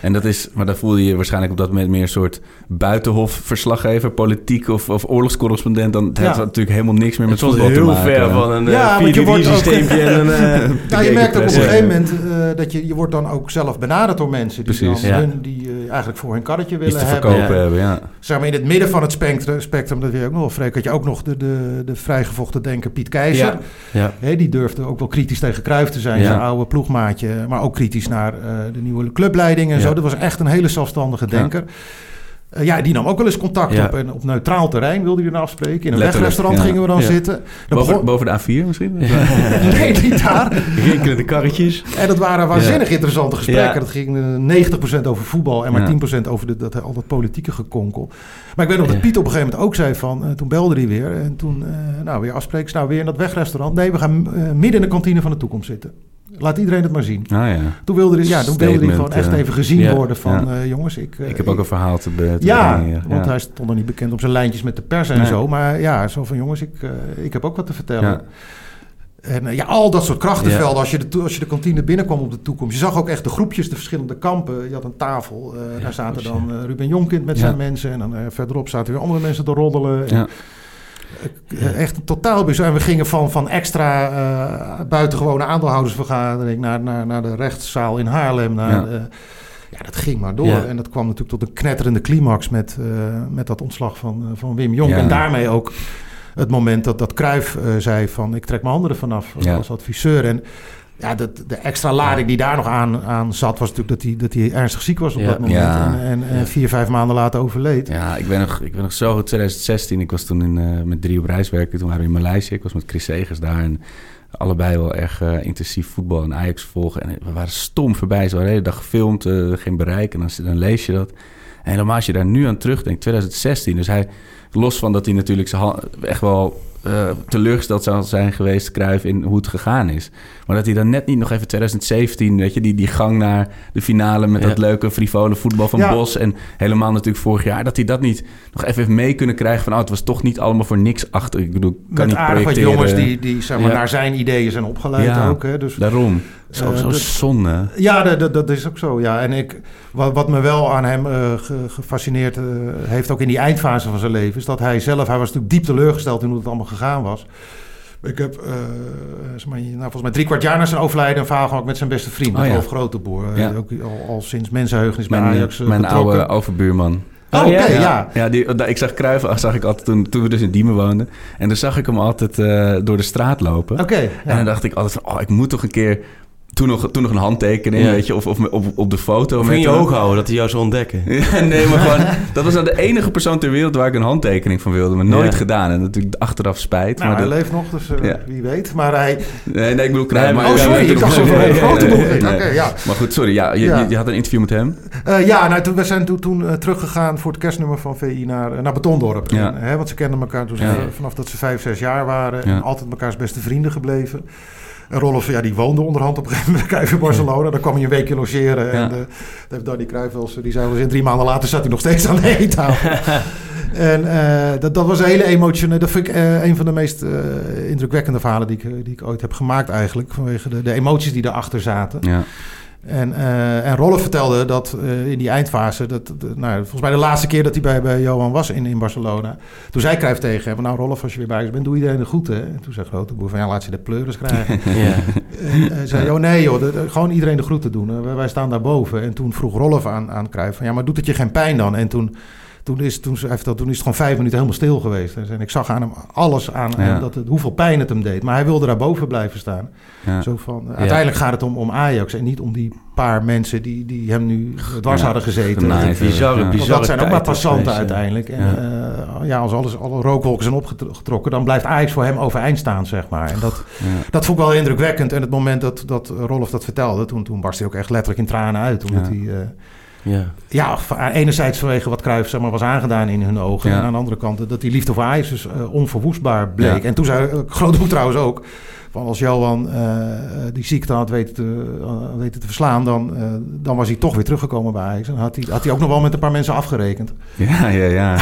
En dat is, maar dan voelde je waarschijnlijk op dat moment meer een soort buitenhof-verslaggever, politiek of, of oorlogscorrespondent. Dan Ja. had natuurlijk helemaal niks meer met Het voetbal te heel maken. ver van een Ja, uh, je wordt ook- systeempje en een... eh, Nou, je merkt ook op een gegeven moment eh, dat je, je wordt dan ook zelf benaderd door mensen die, Precies. dan Ja. hun, die eh, eigenlijk voor hun karretje iets willen te hebben. verkopen Ja. hebben. Ja. Zeg maar in het midden van het spectrum, spectrum dat weet je ook nog wel, Freek, had je ook nog de, de, de vrijgevochten denker Piet Keizer. Ja. Hè, die durfde ook wel kritisch tegen Cruijff te zijn, Ja. zijn oude ploegmaatje. Maar ook kritisch naar eh, de nieuwe clubleiding en Ja. Zo. Dat was echt een hele zelfstandige denker. Eh, ja, die nam ook wel eens contact Ja. op. En op neutraal terrein wilde hij dan afspreken. In een Letterlijk, wegrestaurant ja. gingen we dan Ja. zitten. Dan Boven, begon- boven de A4 misschien? Nee, niet daar. Rinkelende karretjes. En dat waren waanzinnig Ja. interessante gesprekken. Ja. Dat ging eh, 90% over voetbal en maar Ja. 10% over de, dat, al dat politieke gekonkel. Maar ik weet nog dat. Piet op een gegeven moment ook zei van... eh, toen belde hij weer en toen, eh, nou weer afspreken. Nou weer in dat wegrestaurant. Nee, we gaan eh, midden in de kantine van de toekomst zitten. Laat iedereen het maar zien. Ah ja. Toen wilde hij, ja, toen wilde hij gewoon echt even gezien ja. worden van... Ja. eh, jongens, ik... eh, Ik heb ook een verhaal te, te ja, brengen want hij stond er niet bekend op zijn lijntjes met de pers en Nee. zo. Maar ja, zo van jongens, ik, eh, ik heb ook wat te vertellen. En ja, al dat soort krachtenvelden. Als, je de, als je de kantine binnenkwam op de toekomst. Je zag ook echt de groepjes, de verschillende kampen. Je had een tafel. daar zaten dan Ruben Jonkind met zijn mensen. En dan verderop zaten weer andere mensen te roddelen. En, Ja. Echt een totaal bizar. En we gingen van, van extra eh, buitengewone aandeelhoudersvergadering... Naar, naar, naar de rechtszaal in Haarlem. Naar, Ja. ja, dat ging maar door. Ja. En dat kwam natuurlijk tot een knetterende climax... met, eh, met dat ontslag van, eh, van Wim Jonk. Ja. En daarmee ook het moment dat, dat Cruijff zei van... ik trek mijn handen ervan af Ja. als adviseur. En ja, dat, de extra lading die daar nog aan, aan zat... was natuurlijk dat hij, dat hij ernstig ziek was op Ja. dat moment. Ja. En, en, en vier, vijf maanden later overleed. Ja, ik ben, nog, ik ben nog zo goed. 2016, ik was toen in, eh, met drie op reis werken. Toen waren we in Maleisië. Ik was met Chris Segers daar. En allebei wel erg eh, intensief voetbal en Ajax volgen. En we waren stom voorbij. Zo de hele dag gefilmd, eh, geen bereik. En dan, dan lees je dat. En helemaal als je daar nu aan terugdenkt, 2016. Dus hij, los van dat hij natuurlijk zijn echt wel eh, teleurgesteld zou zijn geweest, Cruijff, in hoe het gegaan is. Maar dat hij dan net niet nog even 2017, weet je, die, die gang naar de finale met Ja. dat leuke frivole voetbal van Ja. Bos. En helemaal natuurlijk vorig jaar, dat hij dat niet nog even heeft mee kunnen krijgen van, oh, het was toch niet allemaal voor niks achter. Ik bedoel, kan Met niet aardig wat jongens die, die zeg maar, Ja. naar zijn ideeën zijn opgeleid ook. Hè? Dus, Daarom. Zo, Eh, zo dat- zonde. Ja, dat, dat, dat is ook zo. Ja. En ik, wat, wat me wel aan hem eh, ge- gefascineerd eh, heeft, ook in die eindfase van zijn leven, is dat hij zelf, hij was natuurlijk diep teleurgesteld in hoe het allemaal gegaan was. Ik heb eh, zeg maar, nou, volgens mij drie kwart jaar na zijn overlijden een verhaal gemaakt met zijn beste vriend, Oh, ja. Rolf Groteboer. Eh, Ja. Ook al, al sinds mensenheugenis bij Mijn, Ajax eh, mijn betrokken. oude overbuurman. Oh, Oh, oké, ja? ja. Ja, die, ik zag Cruijff, zag ik altijd toen, toen we dus in Diemen woonden. En dan zag ik hem altijd eh, door de straat lopen. Oké, En dan dacht ik altijd van, oh, ik moet toch een keer... Toen nog, toen nog een handtekening, Ja. weet je, of, of op, op de foto. Of met in je oog houden dat hij jou zou ontdekken. Ja, nee, maar gewoon... Dat was nou de enige persoon ter wereld waar ik een handtekening van wilde. Maar nooit Ja. gedaan. En natuurlijk achteraf spijt. Nou, maar hij dat- leeft nog, dus eh, Ja. wie weet. Maar hij... nee, nee, ik bedoel Cruijff. Nee, maar Oh, sorry, ik dacht zo Nee, van nee, een nee, grote ja. Maar goed, sorry. Ja, je, Ja. Je, je had een interview met hem. Eh, ja, nou, toen, we zijn toen, toen eh, teruggegaan voor het kerstnummer van VI naar, naar Betondorp. Ja. En, hè, want ze kenden elkaar toen ze, Ja. vanaf dat ze vijf, zes jaar waren. Ja. En altijd mekaars beste vrienden gebleven. En Rolf, ja, die woonde onderhand op een gegeven moment in Barcelona. Daar kwam hij een weekje logeren. En uh, heeft Danny eens, die zei wel eens, in drie maanden later zat hij nog steeds aan de eettafel. en uh, dat, dat was een hele emotionele, dat vind ik uh, een van de meest uh, indrukwekkende verhalen die ik, die ik ooit heb gemaakt eigenlijk. Vanwege de, de emoties die erachter zaten. Ja. En, uh, en Rolf vertelde dat uh, in die eindfase, dat, nou, volgens mij de laatste keer dat hij bij, bij Johan was in, in Barcelona. Toen zei Cruijff tegen hem, nou Rolf, als je weer bij ons bent, doe iedereen de groeten. En toen zei Groteboer van, ja, laat ze de pleuris krijgen. ja. En hij zei, oh nee joh, de, de, gewoon iedereen de groeten doen. wij, wij staan daar boven. En toen vroeg Rolf aan, aan Cruijff van, ja, maar doet het je geen pijn dan? En toen... Toen is, toen, hij vertelde, toen is het gewoon vijf minuten helemaal stil geweest. En ik zag aan hem alles aan, ja. dat het, hoeveel pijn het hem deed. Maar hij wilde daar boven blijven staan. Ja. Zo van, ja. Uiteindelijk gaat het om, om Ajax en niet om die paar mensen die, die hem nu dwars hadden gezeten. Nice. Bizarre, Want bizarre dat zijn ook maar passanten uiteindelijk. En uh, ja, als alles, alle rookwolken zijn opgetrokken, dan blijft Ajax voor hem overeind staan, zeg maar. En dat, dat vond ik wel indrukwekkend. En het moment dat, dat Rolf dat vertelde, toen, toen barst hij ook echt letterlijk in tranen uit. Omdat hij... Uh, Ja. Ja, va- enerzijds vanwege wat Cruijff zeg maar, was aangedaan in hun ogen. Ja. En aan de andere kant dat die liefde voor Ajax dus eh, onverwoestbaar bleek. Ja. En toen zei uh, Groothoek trouwens ook... Van als Johan eh, die ziekte had weten te, eh, weten te verslaan... Dan, eh, dan was hij toch weer teruggekomen bij Ajax. En had hij, had hij ook nog wel met een paar mensen afgerekend. Ja, ja, ja.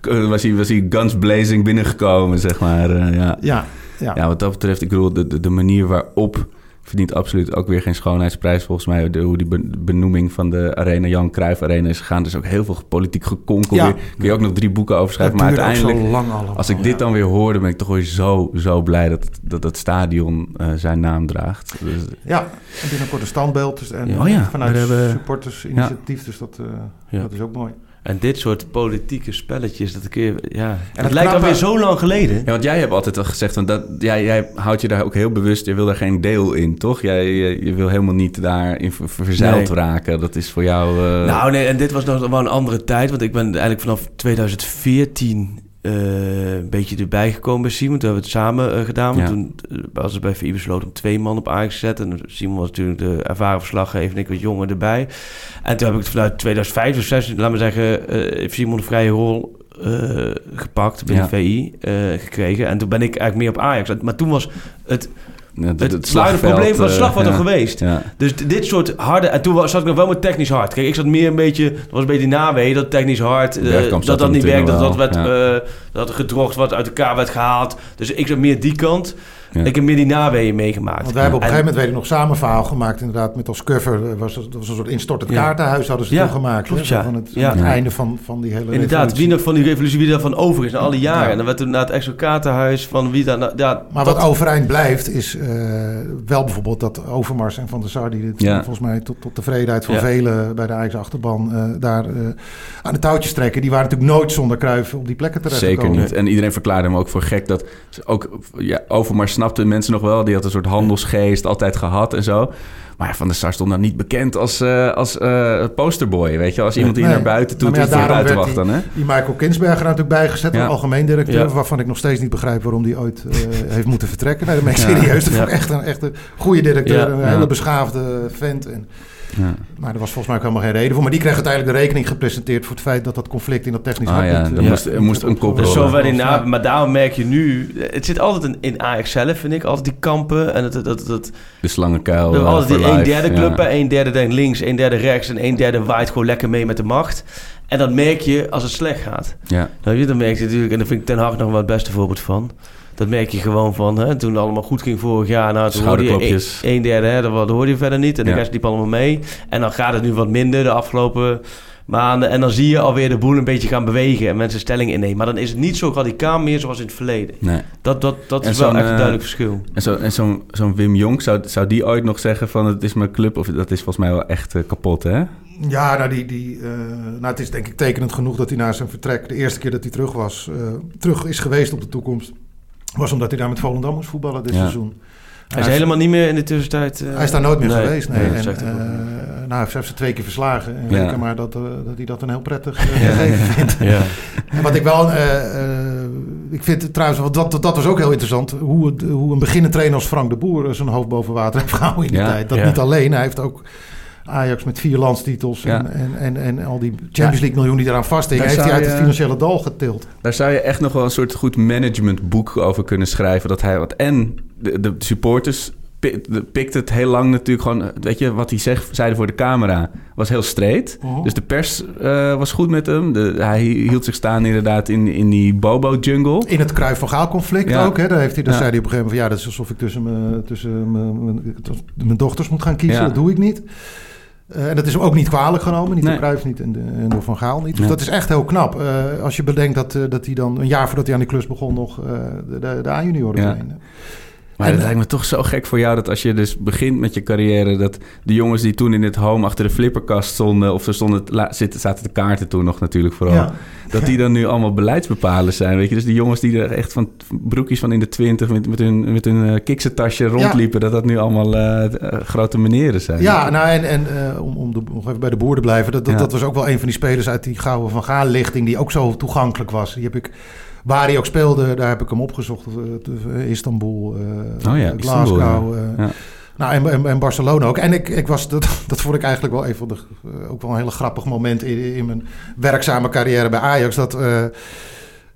Eh, Was, hij, was hij guns blazing binnengekomen, zeg maar. eh, ja. Ja, ja. Wat dat betreft, ik bedoel, de, de manier waarop verdient absoluut ook weer geen schoonheidsprijs. Volgens mij, de, hoe die be- benoeming van de arena, Jan Cruijff Arena is gegaan. Er is ook heel veel politiek gekonkel. Ja. weer. Kun je ook nog drie boeken over schrijven. Dat Maar uiteindelijk, lang allemaal. als ik dit dan weer hoorde, ben ik toch weer zo, zo blij dat dat, dat stadion eh, zijn naam draagt. Dus, Ja, en binnenkort een standbeeld. Dus, en, Ja, oh ja, vanuit supportersinitiatief. Dus dat, eh, Ja. dat is ook mooi. En dit soort politieke spelletjes, dat keer, ja. En het het lijkt alweer zo lang geleden. Ja, want jij hebt altijd al gezegd, want dat, jij, jij houdt je daar ook heel bewust, je wil daar geen deel in, toch? Jij, je, je wil helemaal niet daarin ver- verzeild Nee. raken. Dat is voor jou... eh, Nou, nee, en dit was nog wel een andere tijd. Want ik ben eigenlijk vanaf 2014 eh, een beetje erbij gekomen bij Simon. Toen hebben we het samen eh, gedaan. Want Ja. toen eh, was het bij VI besloten om twee man op zetten. En Simon was natuurlijk de ervaren verslaggever en ik wat jonger erbij. En toen heb ik het vanuit 2005 of 2016, laat maar zeggen, eh, heeft Simon een vrije rol gepakt binnen Ja. VI gekregen. En toen ben ik eigenlijk meer op Ajax. Maar toen was het, het, het, probleem van het eh, slagveld al ja. geweest. Ja. Dus dit soort harde... En toen was- zat ik nog wel met technisch hard. Kijk, ik zat meer een beetje... Dat was een beetje nawee, dat technisch hard... eh, dat dat er niet werkt, dat dat werd... eh, dat er gedrocht wat uit elkaar werd gehaald. Dus ik zat meer die kant. Ja. Ik heb meer die naweeën meegemaakt. Want wij hebben op een En- gegeven moment, weet ik nog, samen verhaal gemaakt. Inderdaad, met als cover. Was, het- dat was een soort instortend Ja. kaartenhuis hadden ze Ja, toen gemaakt. klopt, ja. Van het, Ja. het Ja. einde van, van die hele Inderdaad, revolutie. wie nog van die revolutie, wie daarvan over is na alle jaren. Ja. En dan werd toen na het extra kaartenhuis van wie daar... nou- Ja, Maar wat overeind blijft is eh, wel bijvoorbeeld dat Overmars en Van der Sar... die dit Ja. volgens mij tot, tot tevredenheid van Ja. velen bij de Ajax achterban... eh, daar eh, aan de touwtjes trekken. Die waren natuurlijk nooit zonder Kruif op die plekken terecht Zeker niet. En iedereen verklaarde hem ook voor gek. Dat ze ook, ja, Overmars snapten mensen nog wel. Die had een soort handelsgeest altijd gehad en zo. Maar ja, Van der Sar stond dan niet bekend als, eh, als eh, posterboy, weet je. Als iemand die Nee. naar buiten toe Nou, ja, daarom buiten wacht dan, hè? Die Michael Kinsberger er natuurlijk bijgezet, Ja. een algemeen directeur... Ja. waarvan ik nog steeds niet begrijp waarom die ooit eh, heeft moeten vertrekken. Nee, dat ben ik Ja. serieus. Dat Ja. vond ik echt een, echt een goede directeur, Ja. een Ja. hele beschaafde vent. En, Ja. maar er was volgens mij ook helemaal geen reden voor. Maar die kreeg uiteindelijk de rekening gepresenteerd... voor het feit dat dat conflict in dat technisch Ah, hart ja, niet, er eh, moest- er moest een kop Dus Ja. maar daarom merk je nu... Het zit altijd in, in Ajax zelf, vind ik. Altijd die kampen. En dat, dat, dat, dat, De slangenkuil. Hebben eh, altijd die een derde ja. club, hè. een derde denkt links, een derde rechts en een derde waait gewoon lekker mee met de macht. En dat merk je als het slecht gaat. Ja. Nou, je, dan merk je natuurlijk, en daar vind ik Ten Hag nog wel het beste voorbeeld van. Dat merk je gewoon van, hè, toen het allemaal goed ging vorig jaar, nou, toen hoorde je een, derde, hè, dat, hoorde je verder niet. En de rest liep allemaal mee. En dan gaat het nu wat minder de afgelopen maanden. En dan zie je alweer de boel een beetje gaan bewegen en mensen stelling innemen. Maar dan is het niet zo radicaal meer zoals in het verleden. Nee. Dat, dat, dat En is wel zo'n, echt een eh, duidelijk verschil. En, zo, en zo'n zo'n Wim Jong, zou, zou die ooit nog zeggen van het is mijn club? Of dat is volgens mij wel echt eh, kapot, hè? Ja, nou, die, die, eh, nou, het is denk ik tekenend genoeg dat hij na zijn vertrek... de eerste keer dat hij terug was, eh, terug is geweest op de toekomst... was omdat hij daar met Volendam moest voetballen dit Ja. seizoen. Hij is helemaal niet meer in de tussentijd... eh, Hij is daar nooit meer nee, geweest. Nee. nee, en, eh, nou, hij heeft ze twee keer verslagen. En Ja. reken maar dat, eh, dat hij dat een heel prettig eh, gegeven vindt. Ja. En wat ik wel... eh, eh, ik vind trouwens, want dat, dat was ook heel interessant... hoe, het- hoe een beginnend trainer als Frank de Boer... eh, zijn hoofd boven water heeft gehouden in die Ja, tijd. Dat ja. niet alleen. Hij heeft ook... Ajax met vier landstitels Ja. en, en, en, en al die Champions League miljoen die eraan vasthingen... Heeft hij uit het financiële dal getild. Daar zou je echt nog wel een soort goed managementboek over kunnen schrijven. Dat hij wat. En de, de supporters pikt het heel lang natuurlijk gewoon. Weet je wat hij zegt, zeiden voor de camera was heel streed. Mhm. Dus de pers eh, was goed met hem. De, hij hield zich staan inderdaad in, in die Bobo-jungle. In het Kruif van Gaal conflict Ja. ook. Hè? Daar, heeft hij, daar Ja. zei hij op een gegeven moment van... ja, dat is alsof ik tussen mijn, tussen mijn, dochters moet gaan kiezen. Ja. Dat doe ik niet. Eh, en dat is hem ook niet kwalijk genomen. Niet Nee. door Cruijff niet en, de- en door Van Gaal niet. Dus dat is echt heel knap. Eh, als je bedenkt dat, eh, dat hij dan een jaar voordat hij aan die klus begon... nog de, de, de A-junioren Ja. trainde. Maar het lijkt me toch zo gek voor jou dat als je dus begint met je carrière... dat de jongens die toen in het home achter de flipperkast stonden... of ze stonden, zitten, zaten de kaarten toen nog natuurlijk vooral... Ja. dat die dan nu allemaal beleidsbepalers zijn, weet je. Dus die jongens die er echt van broekjes van in de twintig... met, met hun, met hun kiksentasje rondliepen... dat dat nu allemaal eh, eh, grote meneren zijn. Ja, nou en, en om, om de, nog even bij de boer te blijven. Dat, dat, Ja. dat was ook wel een van die spelers uit die gouden Van Gaal-lichting... die ook zo toegankelijk was. Die heb ik... Waar hij ook speelde, daar heb ik hem opgezocht. Eh, Istanbul, eh, Oh ja, Glasgow. Istanbul, ja. eh, Ja. Nou, en, en, en Barcelona ook. En ik, ik was, dat, dat vond ik eigenlijk wel een van de, eh, ook wel een hele grappig moment in, in mijn werkzame carrière bij Ajax. Dat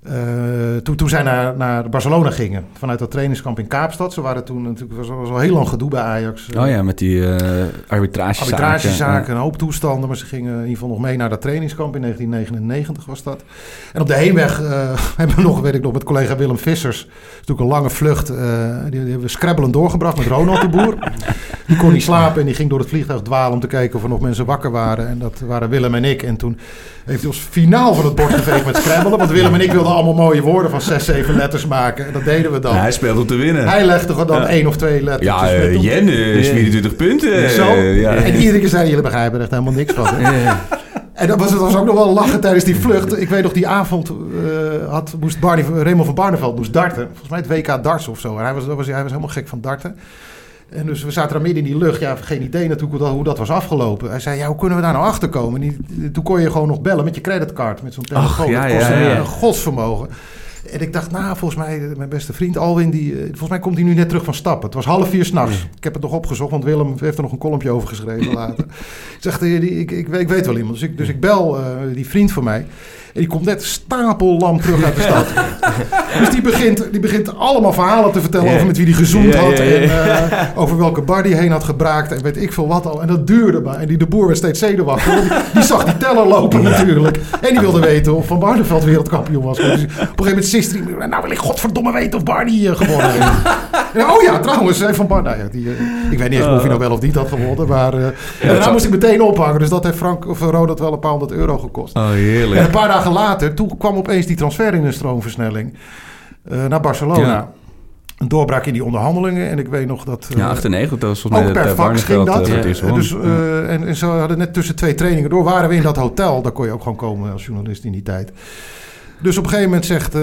eh, toen, toen zij naar, naar Barcelona gingen, vanuit dat trainingskamp in Kaapstad. Ze waren toen natuurlijk, was, was al heel lang gedoe bij Ajax. Oh ja, met die eh arbitragezaken. Arbitragezaken, een hoop toestanden. Maar ze gingen in ieder geval nog mee naar dat trainingskamp. In 1999 was dat. En op de heenweg eh, hebben we nog, weet ik nog, met collega Willem Vissers. Dat is natuurlijk een lange vlucht. die, die hebben we scrabbelend doorgebracht met Ronald de Boer. Die kon niet slapen en die ging door het vliegtuig dwalen om te kijken of er nog mensen wakker waren. En dat waren Willem en ik. En toen heeft hij ons finaal van het bord geveegd met scrabbelen. Want Willem en ik wilden allemaal mooie woorden van zes, zeven letters maken. En dat deden we dan. Ja, hij speelt om te winnen. Hij legde gewoon dan één of twee letters. ja, eh, Jen, eh, 24 punten. Zo. Ja. En iedere keer zei jullie begrijpen er echt helemaal niks van. En dat was, het was ook nog wel lachen tijdens die vlucht. Ik weet nog, die avond eh, had, moest Barney, Raymond van Barneveld moest darten. Volgens mij het WK darts of zo. En hij was, hij was helemaal gek van darten. En dus we zaten daar midden in die lucht. Ja, geen idee natuurlijk hoe dat, hoe dat was afgelopen. Hij zei, ja, hoe kunnen we daar nou achter komen? En die- toen kon je gewoon nog bellen met je creditcard. Met zo'n telefoon. ja, dat ja, kostte ja. een godsvermogen. En ik dacht, nou, volgens mij, mijn beste vriend Alwin, die, eh, volgens mij komt hij nu net terug van stappen. Het was half vier s'nachts. Ik heb het nog opgezocht, want Willem heeft er nog een kolompje over geschreven later. ik zeg, ik, ik, ik weet wel iemand. Dus ik, dus ik bel eh, die vriend van mij. En die komt net stapellam terug uit de stad. dus die begint, die begint allemaal verhalen te vertellen over met wie die gezoend had. En eh, over welke bar die heen had gebraakt. En weet ik veel wat al. En dat duurde maar. En die de boer werd steeds zenuwachtig. Die, die zag die teller lopen natuurlijk. En die wilde weten of Van Barneveld wereldkampioen was. Dus op een gegeven moment zist hij. Nou wil ik godverdomme weten of Barney eh, gewonnen heeft. En, oh ja, trouwens. eh, Van Bar, nou ja, die, ik weet niet eens of hij nou wel of niet had gewonnen. Maar en daarna moest ik meteen ophangen. Dus dat heeft Frank of Ronald wel een paar honderd euro gekost. Oh, En heerlijk. een paar dagen later, toen kwam opeens die transfer in een stroomversnelling eh, naar Barcelona. Ja. Een doorbraak in die onderhandelingen. En ik weet nog dat... eh, Ja, 98, dat was volgens mij ook dat per eh, fax ging dat. eh, eerst Eh, won. dus, eh, en, en ze hadden net tussen twee trainingen door, waren we in dat hotel. Daar kon je ook gewoon komen als journalist in die tijd. Dus op een gegeven moment zegt eh,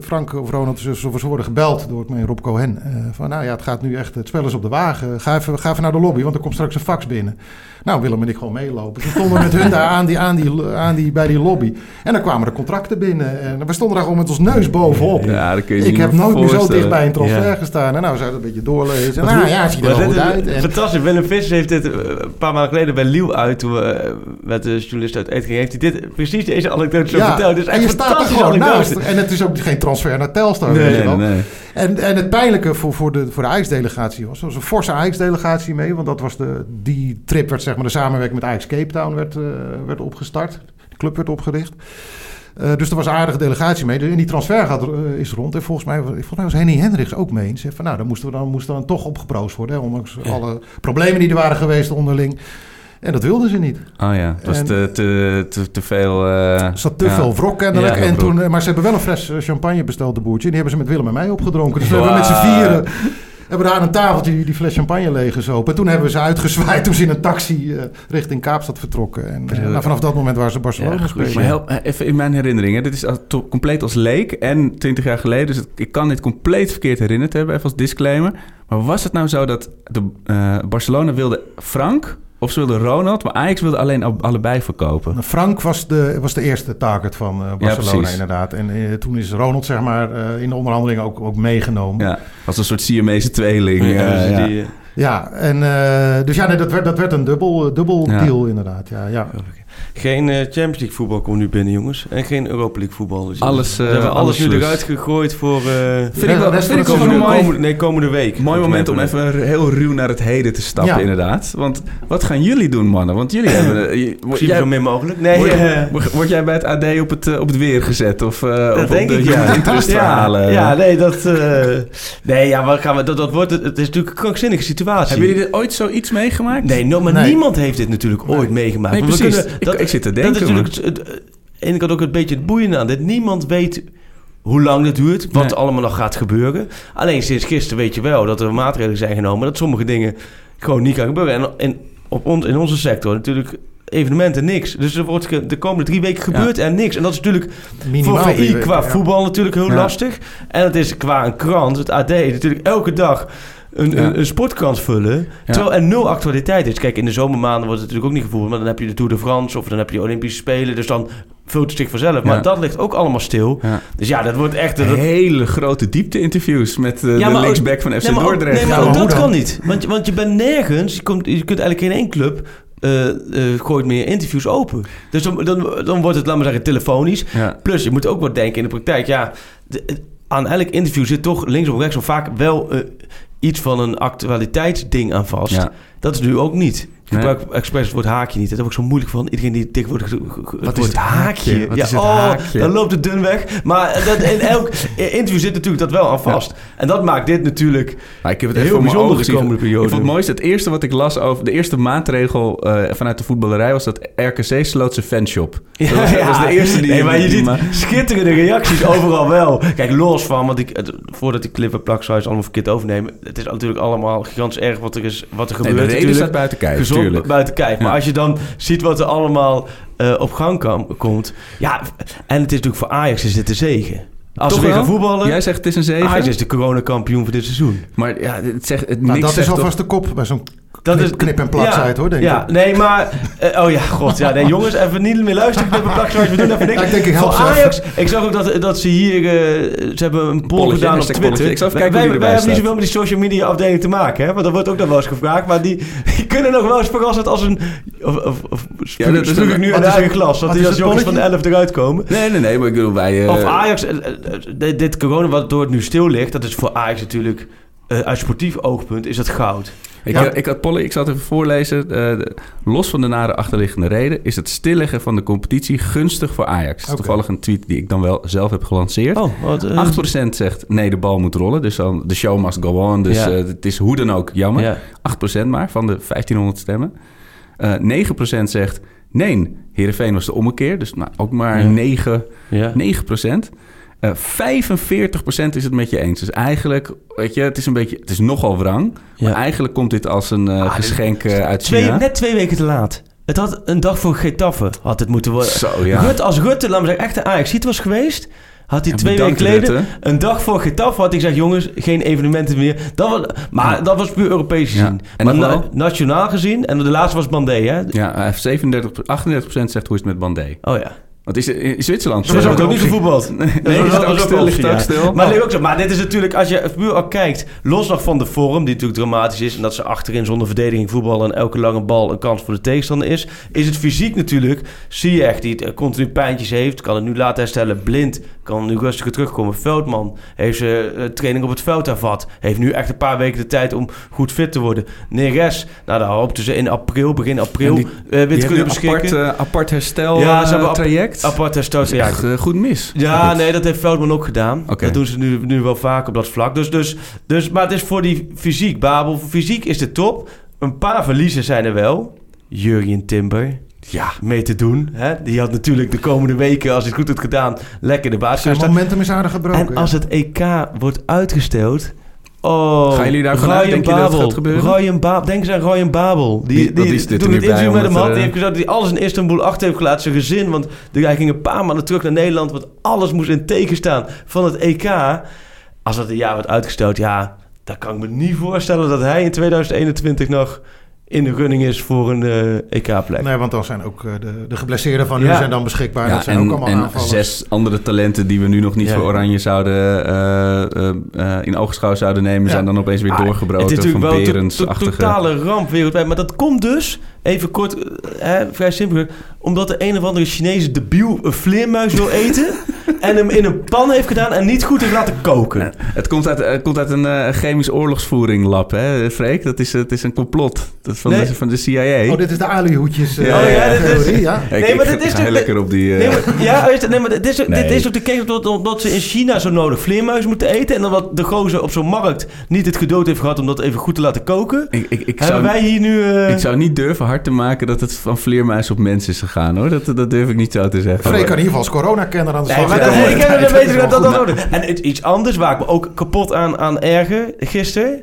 Frank of Ronald, ze, ze worden gebeld door mijn Rob Cohen. eh, van nou ja, het gaat nu echt, het spel is op de wagen. Ga even, ga even naar de lobby, want er komt straks een fax binnen. Nou, Willem en ik gewoon meelopen. Toen stonden we met hun daar aan die, aan die, aan die, bij die lobby. En dan kwamen de contracten binnen. En we stonden daar gewoon met ons neus bovenop. Ja, dat kun je ik niet heb nooit meer zo dicht bij een transfer Ja. gestaan. En nou, zou het een beetje doorlezen. En, nou hoe- ja, het ziet er wel goed uit. En, Fantastisch. Willem Vissers heeft dit eh, een paar maanden geleden bij Liel uit... toen we eh, met de journalist uit eten gingen... heeft hij dit, precies deze anekdote zo verteld. Dus en je staat er gewoon naast. En het is ook geen transfer naar Telstar. Nee, weet je Nee, wel. nee, nee. En, en het pijnlijke voor, voor de, voor de Ajax-delegatie was... er was een forse Ajax-delegatie mee. Want dat was de, die trip werd zeg maar de samenwerking met Ajax Cape Town werd, eh, werd opgestart. De club werd opgericht. Eh, dus er was een aardige delegatie mee. En die transfer gaat, eh, is rond. En volgens mij, volgens mij was Henny Hendricks ook mee. Ze zei van, nou, dan moesten we dan, moest dan toch opgeproost worden. Hè, ondanks alle problemen die er waren geweest onderling. En dat wilden ze niet. Oh ja, het was En- te, te, te, te veel... eh, Er zat te ja. veel wrok kennelijk. Ja, en toen, maar ze hebben wel een fles eh, champagne besteld, de boertje. En die hebben ze met Willem en mij opgedronken. Dus we hebben met z'n vieren... Hebben daar aan een tafeltje die, die fles champagne leeggezopen. En toen hebben we ze uitgezwaaid toen ze in een taxi eh, richting Kaapstad vertrokken. En nou, vanaf dat moment waren ze Barcelona Ja, spelen. Maar help, even in mijn herinneringen. Dit is to- compleet als leek en 20 jaar geleden. Dus het- ik kan dit compleet verkeerd herinnerd hebben, even als disclaimer. Maar was het nou zo dat de, Barcelona wilde Frank of ze wilden Ronald, maar Ajax wilde alleen al- allebei verkopen? Nou, Frank was de, was de eerste target van eh, Barcelona inderdaad. En eh, toen is Ronald zeg maar eh, in de onderhandelingen ook, ook meegenomen. Ja, als een soort Siamese tweeling. Ja, ja. die, Ja, en dus ja, nee, dat, werd, dat werd een dubbel, dubbel deal inderdaad. Ja, ja. Geen eh, Champions League voetbal komt nu binnen, jongens. En geen Europa League voetbal. Dus Alles, Ze eh, hebben alles, alles nu eruit gegooid voor... eh, Vind ik wel, vind komende, mooi, komende, nee, komende week. mooi moment om even heel ruw naar het heden te stappen, Ja. inderdaad. Want wat gaan jullie doen, mannen? Want jullie hebben... je- Misschien jij- zo min mogelijk. Nee, word, word- word jij bij het AD op het, op het weer gezet? Of, eh, dat of op denk de ik, ja. interestverhalen? Ja, ja, nee, dat... eh, nee, ja, wat gaan we... Dat, dat wordt... Het, het is natuurlijk een krankzinnige situatie. Hebben jullie dit ooit zoiets meegemaakt? Nee, no, maar Nee. niemand heeft dit natuurlijk ooit meegemaakt. Nee, we precies. Ik- ik zit te Dat denken, is natuurlijk het, het, de ene kant ook een beetje het boeiende aan dit. Niemand weet hoe lang dit duurt, wat Nee. allemaal nog gaat gebeuren. Alleen sinds gisteren weet je wel dat er maatregelen zijn genomen... dat sommige dingen gewoon niet gaan gebeuren. En, en op ons, in onze sector natuurlijk evenementen niks. Dus er wordt de komende drie weken gebeurt er niks. En dat is natuurlijk Minimaal voor VI qua ja. voetbal natuurlijk heel Ja. lastig. En het is qua een krant, het AD, natuurlijk elke dag een, Ja. een, een sportkrant vullen. Ja. Terwijl er nul actualiteit is. Kijk, in de zomermaanden wordt het natuurlijk ook niet gevoerd. Maar dan heb je de Tour de France of dan heb je de Olympische Spelen. Dus dan filtert zich vanzelf. Maar Ja. dat ligt ook allemaal stil. Ja. Dus ja, dat wordt echt... dat- Hele grote diepte-interviews met eh, Ja, de linksback van FC Nee, maar Dordrecht. Nee, maar ook dat kan niet. Want, je- want je bent nergens... Je, komt, je kunt eigenlijk in één club... eh, eh, gooit meer interviews open. Dus dan, dan, dan wordt het, laat maar zeggen, telefonisch. Ja. Plus, je moet ook wat denken in de praktijk. Ja, de- aan elk interview zit toch links of rechts of vaak wel eh, iets van een actualiteitsding aan vast. Ja. Dat is nu ook niet. Ik Nee. gebruik expres het woord haakje niet. Dat heb ik zo moeilijk van. Iedereen die tegenwoordig ge- ge- ge- Wat is het haakje? Ja, is het oh, haakje? dan loopt het dun weg. Maar dat, in elk interview zit natuurlijk dat wel aan vast. En dat maakt dit natuurlijk ik heb het heel bijzonder de komende periode. Ik vond het mooiste, het eerste wat ik las over... de eerste maatregel eh, vanuit de voetballerij... was dat RKC sloot zijn fanshop. dat, was, dat was de eerste die... Nee, maar je ziet schitterende reacties overal wel. Kijk, los van, want ik, het- voordat ik clip en plak zou allemaal verkeerd overnemen. Het is natuurlijk allemaal gigantisch erg wat er, is, wat er Nee, gebeurt. de reden natuurlijk. staat buiten kijf, Gezond tuurlijk. buiten kijf. Maar Ja. als je dan ziet wat er allemaal eh, op gang kam- komt. Ja, en het is natuurlijk voor Ajax is dit de zegen. Als Toch we weer gaan voetballen. Jij zegt het is een zegen. Ajax is de coronakampioen voor dit seizoen. Maar ja, het zegt, het Nou, niks dat is alvast de kop bij zo'n Dat knip, is knip- en plaksite hoor, denk ja, ik. nee, maar... eh, oh ja, god. Ja, nee, jongens, even niet meer luisteren. Knip en plak zoals we doen even niks. Ja, ik denk, ik help Voor ze Ajax, ik zag ook dat, dat ze hier... eh, ze hebben een poll Polletje, gedaan op Twitter. polletje. Ik zal even wij kijken wij hebben niet zoveel met die social media afdeling te maken, hè? Want dat wordt ook nog wel eens gevraagd. Maar die, die kunnen nog wel eens verrassend als een... Of, of, of spuug, dat is een- nu in de eigen glas. Dat die is als het jongens van de polletje? 11 eruit komen. Nee, nee, nee, maar ik bedoel, wij... eh, Of Ajax, dit- dit corona wat door het nu stil ligt, dat is voor Ajax natuurlijk eh, uit sportief oogpunt is dat goud. Ik, Ja. eh, ik had Polly, ik zal het even voorlezen. Eh, de- los van de nare achterliggende reden is het stilleggen van de competitie gunstig voor Ajax. Toevallig een tweet die ik dan wel zelf heb gelanceerd. Oh, wat, eh, 8% zegt nee, de bal moet rollen. Dus dan de show must go on. Dus Ja. eh, het is hoe dan ook jammer. Ja. 8% maar van de 1500 stemmen. Eh 9% zegt nee, Heerenveen was de ommekeer. Dus nou, ook maar Ja. 9, Ja. 9%. Eh 45% is het met je eens. Dus eigenlijk, weet je, het is een beetje, het is nogal wrang. Ja. Maar eigenlijk komt dit als een eh, Ah, geschenk eh, uit Twee, China. net twee weken te laat. Het had een dag voor Getafe had het moeten worden. Zo, ja. Als Rutte, laat me zeggen, echt een ajax was geweest... had hij Ja, twee weken geleden... Een dag voor Getafe had hij gezegd... jongens, geen evenementen meer. Dat was, maar Ja. dat was puur Europees Ja. gezien. En Maar na- nationaal gezien... en de laatste was Bandé, hè? Ja, hij heeft 37, 38% zegt hoe is het met Bandé. Oh ja. Wat is in Zwitserland? Dat was eh, ook niet gevoetbald. Nee, Dat is het ook stil? Ligt ook? Maar, ook zo. maar dit is natuurlijk, als je puur al kijkt, los nog van de vorm, die natuurlijk dramatisch is, en dat ze achterin zonder verdediging voetballen en elke lange bal een kans voor de tegenstander is, is het fysiek natuurlijk, zie je echt, die het eh, continu pijntjes heeft, kan het nu laten herstellen, blind, kan nu rustiger terugkomen. Veldman heeft zijn eh, training op het veld hervat, heeft nu echt een paar weken de tijd om goed fit te worden. Neres, nou daar hoopten ze in april, begin april, die- weer Die te kunnen een apart, beschikken. eh, apart herstel Ja, ze hebben traject. Apart herstel. Dat is Ja, echt goed mis. ja, Goed. nee, dat heeft Veldman ook gedaan. Dat doen ze nu, nu wel vaak op dat vlak. Dus, dus, dus, maar het is voor die fysiek, Babel. Voor fysiek is de top. Een paar verliezen zijn er wel. Jurjen Timber. Ja, mee te doen. Hè? Die had natuurlijk de komende weken, als hij het goed had gedaan, lekker de baas Zijn kunnen staan. momentum is aardig gebroken. En als het EK wordt uitgesteld... Oh, Gaan jullie daarvan uit? Ryan Denk je dat het Babel. gaat gebeuren? Ryan Babel. Denk eens aan Ryan Babel. Die, Die- die, is dit toen het interview met hem had, die heeft gezegd dat hij alles in Istanbul achter heeft gelaten. Zijn gezin, want hij ging een paar maanden terug naar Nederland. Want alles moest in teken staan van het EK. Als dat een jaar wordt uitgesteld, ja, dan kan ik me niet voorstellen dat hij in 2021 nog in de running is voor een eh, EK-plek. Nee, want dan zijn ook eh, de, de geblesseerden van nu Ja. zijn dan beschikbaar. Ja, dat zijn en, ook allemaal en aanvallers. zes andere talenten die we nu nog niet Ja. voor Oranje zouden eh, in oogschouw zouden nemen, Ja. zijn dan opeens weer Ah, doorgebroken Het is van natuurlijk wel een to- to- totale ramp wereldwijd. Maar dat komt dus, even kort, eh, hè, vrij simpel, omdat de een of andere Chinese debiel een vleermuis wil eten en hem in een pan heeft gedaan en niet goed heeft laten koken. Het komt uit, het komt uit een eh, chemisch oorlogsvoering lab, hè, Freek? Dat is, het is een complot. Dat is van, Nee. de, van de CIA. Oh, dit is de alihoedjes eh, Ja, Oh ja, dit is- ja. Nee, ik maar dit is toch- lekker op die... eh, Nee, maar, ja, nee, maar dit is, Nee. dit is ook de case omdat, omdat ze in China zo nodig vleermuis moeten eten. En omdat de gozer op zo'n markt niet het geduld heeft gehad om dat even goed te laten koken. ik, ik, ik, hebben zou, wij hier nu... eh, ik zou niet durven hard te maken dat het van vleermuis op mens is gegaan, hoor. Dat, dat durf ik niet zo te zeggen. Freek kan in ieder geval als corona-kenner aan de Nee, slag. maar dat, ik heb dat weten dat dat nodig. En het- iets anders waar ik me ook kapot aan, aan erger gisteren...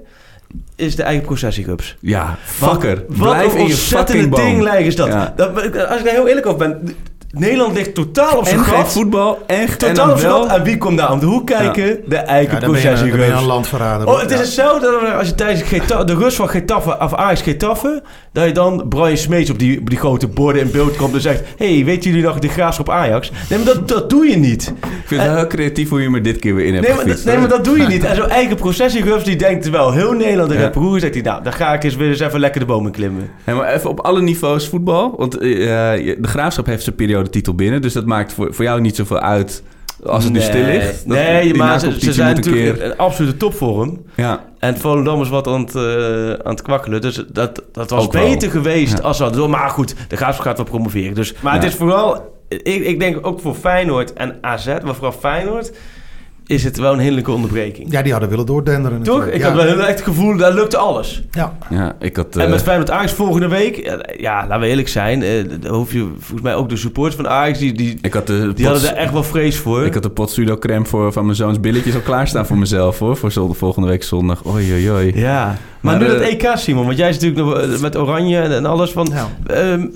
is de eigen processiecups. Ja, fucker. Wat Blijf een in je fucking boom. dinglijk is dat. Ja. dat. Als ik daar heel eerlijk over ben... Nederland ligt totaal op zijn En gat. voetbal. En, en Totaal dan op zijn gat. En wie komt daar om de hoek kijken? De Ja, eigen dan ben je, dan ben je possessie een landverrader. Oh, het is Ja. hetzelfde als je tijdens Geta- de rust van Getafe of Ajax Getafe... dat je dan Brian Smeets op die, op die grote borden in beeld komt en zegt... hey, weten jullie nog de graafschap Ajax? Nee, maar dat, dat doe je niet. Ik vind het heel creatief hoe je me dit keer weer in hebt Nee maar, gefietst, nee, maar dat doe je niet. En zo'n eigen processierups die denkt wel heel Nederland en Ja. ja. Zegt hij... nou, dan ga ik eens weer eens even lekker de bomen klimmen. Hey, maar even op alle niveaus voetbal. Want eh, je- de Graafschap heeft zijn periodetitel binnen. Dus dat maakt voor, voor jou niet zoveel uit als het nee. nu stil ligt. Dat- nee, die maar ze, zijn moet een natuurlijk keer- in absolute topvorm. Ja, En Volendam is wat aan het, eh, aan het kwakkelen. Dus dat, dat was Ook wel. beter geweest Ja. als hadden. Maar goed, de Graafschap gaat wel promoveren. Dus, maar het is vooral... Ik, ik denk ook voor Feyenoord en AZ, maar vooral Feyenoord... is het wel een heerlijke onderbreking. Ja, die hadden willen doordenderen Toch? natuurlijk. Ik ja. had wel heel erg het gevoel, daar lukte alles. Ja. ja, ik had... En eh, met Feyenoord Ajax volgende week... Ja, laten we eerlijk zijn. eh, dan hoef je volgens mij ook de supporters van Ajax... die, die, ik had de die pot- hadden er echt wel vrees voor. Ik had de pot crème voor, van mijn zoons billetjes al klaarstaan voor mezelf hoor. Voor zon- volgende week zondag. Oei oei oei. Ja, maar, Maar, nu dat eh, EK, Simon. Want jij is natuurlijk nog eh, met Oranje en en alles van... Ja. Ehm,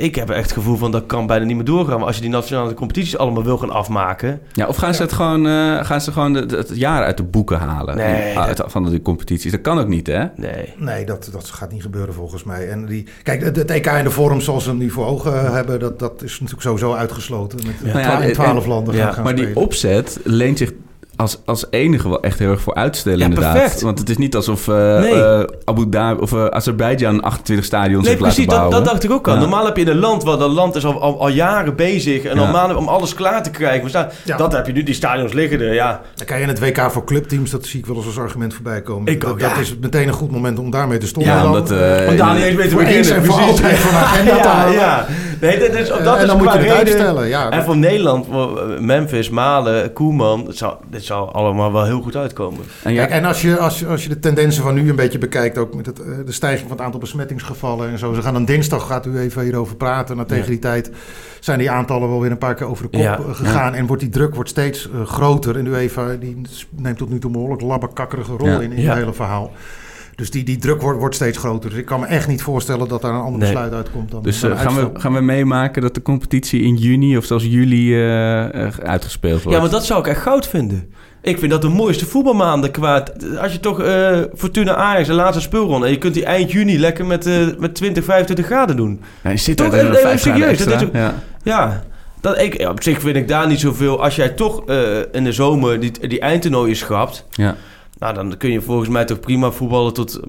ik heb echt het gevoel van dat kan bijna niet meer doorgaan. Maar als je die nationale competities allemaal wil gaan afmaken... Ja, of gaan ze het gewoon, eh, gaan ze gewoon de- de- het jaar uit de boeken halen? Nee, Uit- dat- van de competities. Dat kan ook niet hè? Nee. Nee, dat, dat gaat niet gebeuren volgens mij. En die, kijk, het, het EK en de vorm zoals ze hem nu voor ogen hebben, dat, dat is natuurlijk sowieso uitgesloten. Met Ja. twa- Nou ja, in twaalf en- landen ja, gaan, gaan Maar die opzet leent zich als, als enige wel echt heel erg voor uitstellen Ja, inderdaad. perfect. Want het is niet alsof eh, Nee. eh, Abu Dhabi of eh, Azerbeidzjan 28 stadions Nee, heeft precies, laten dat, bouwen. dat dacht ik ook al. Ja. Normaal heb je in een land waar dat land is al, al, al jaren bezig en Ja. al maanden om alles klaar te krijgen. Maar sta- Ja. Dat heb je nu, die stadions liggen er, ja. Dan kan je in het WK voor clubteams, dat zie ik wel eens als argument voorbij komen. Ik dat, ook, dat ja. is meteen een goed moment om daarmee te stoppen. Ja, omdat... Om daar niet eens mee te voor beginnen. en voor precies. altijd van de agenda te ja, halen. ja. Nee, dat is, Eh, dat en is dan moet je het reden- uitstellen. Ja, En voor Nederland, voor Memphis, Malen, Koeman, het zou, dit zou allemaal wel heel goed uitkomen. en ja, Kijk, en als je, als, je, als je de tendensen van nu een beetje bekijkt, ook met het, eh, de stijging van het aantal besmettingsgevallen en zo. Ze gaan dan dinsdag, gaat u even hierover praten. Nou, tegen die tijd zijn die aantallen wel weer een paar keer over de kop Ja, eh, gegaan. En wordt die druk wordt steeds eh, groter. En UEFA die neemt tot nu toe een behoorlijk labbekakkerige rol Ja. in, in Ja. het hele verhaal. Dus die, die druk wordt, wordt steeds groter. Dus ik kan me echt niet voorstellen dat daar een ander Nee. besluit uitkomt dan. dus dan eh, gaan, we, gaan we meemaken dat de competitie in juni of zelfs juli eh, eh, uitgespeeld wordt? Ja, maar dat zou ik echt goud vinden. Ik vind dat de mooiste voetbalmaanden qua... Als je toch eh, Fortuna Ajax, de laatste speelronde... en je kunt die eind juni lekker met, eh, met 20, 25 graden doen. Ja, je zit Toch? er Nee, nee, serieus, dat is Ja. Ja, dat, ik, ja, op zich vind ik daar niet zoveel... Als jij toch eh, in de zomer die, die eindtoernooien schrapt... Ja. Nou, dan kun je volgens mij toch prima voetballen tot...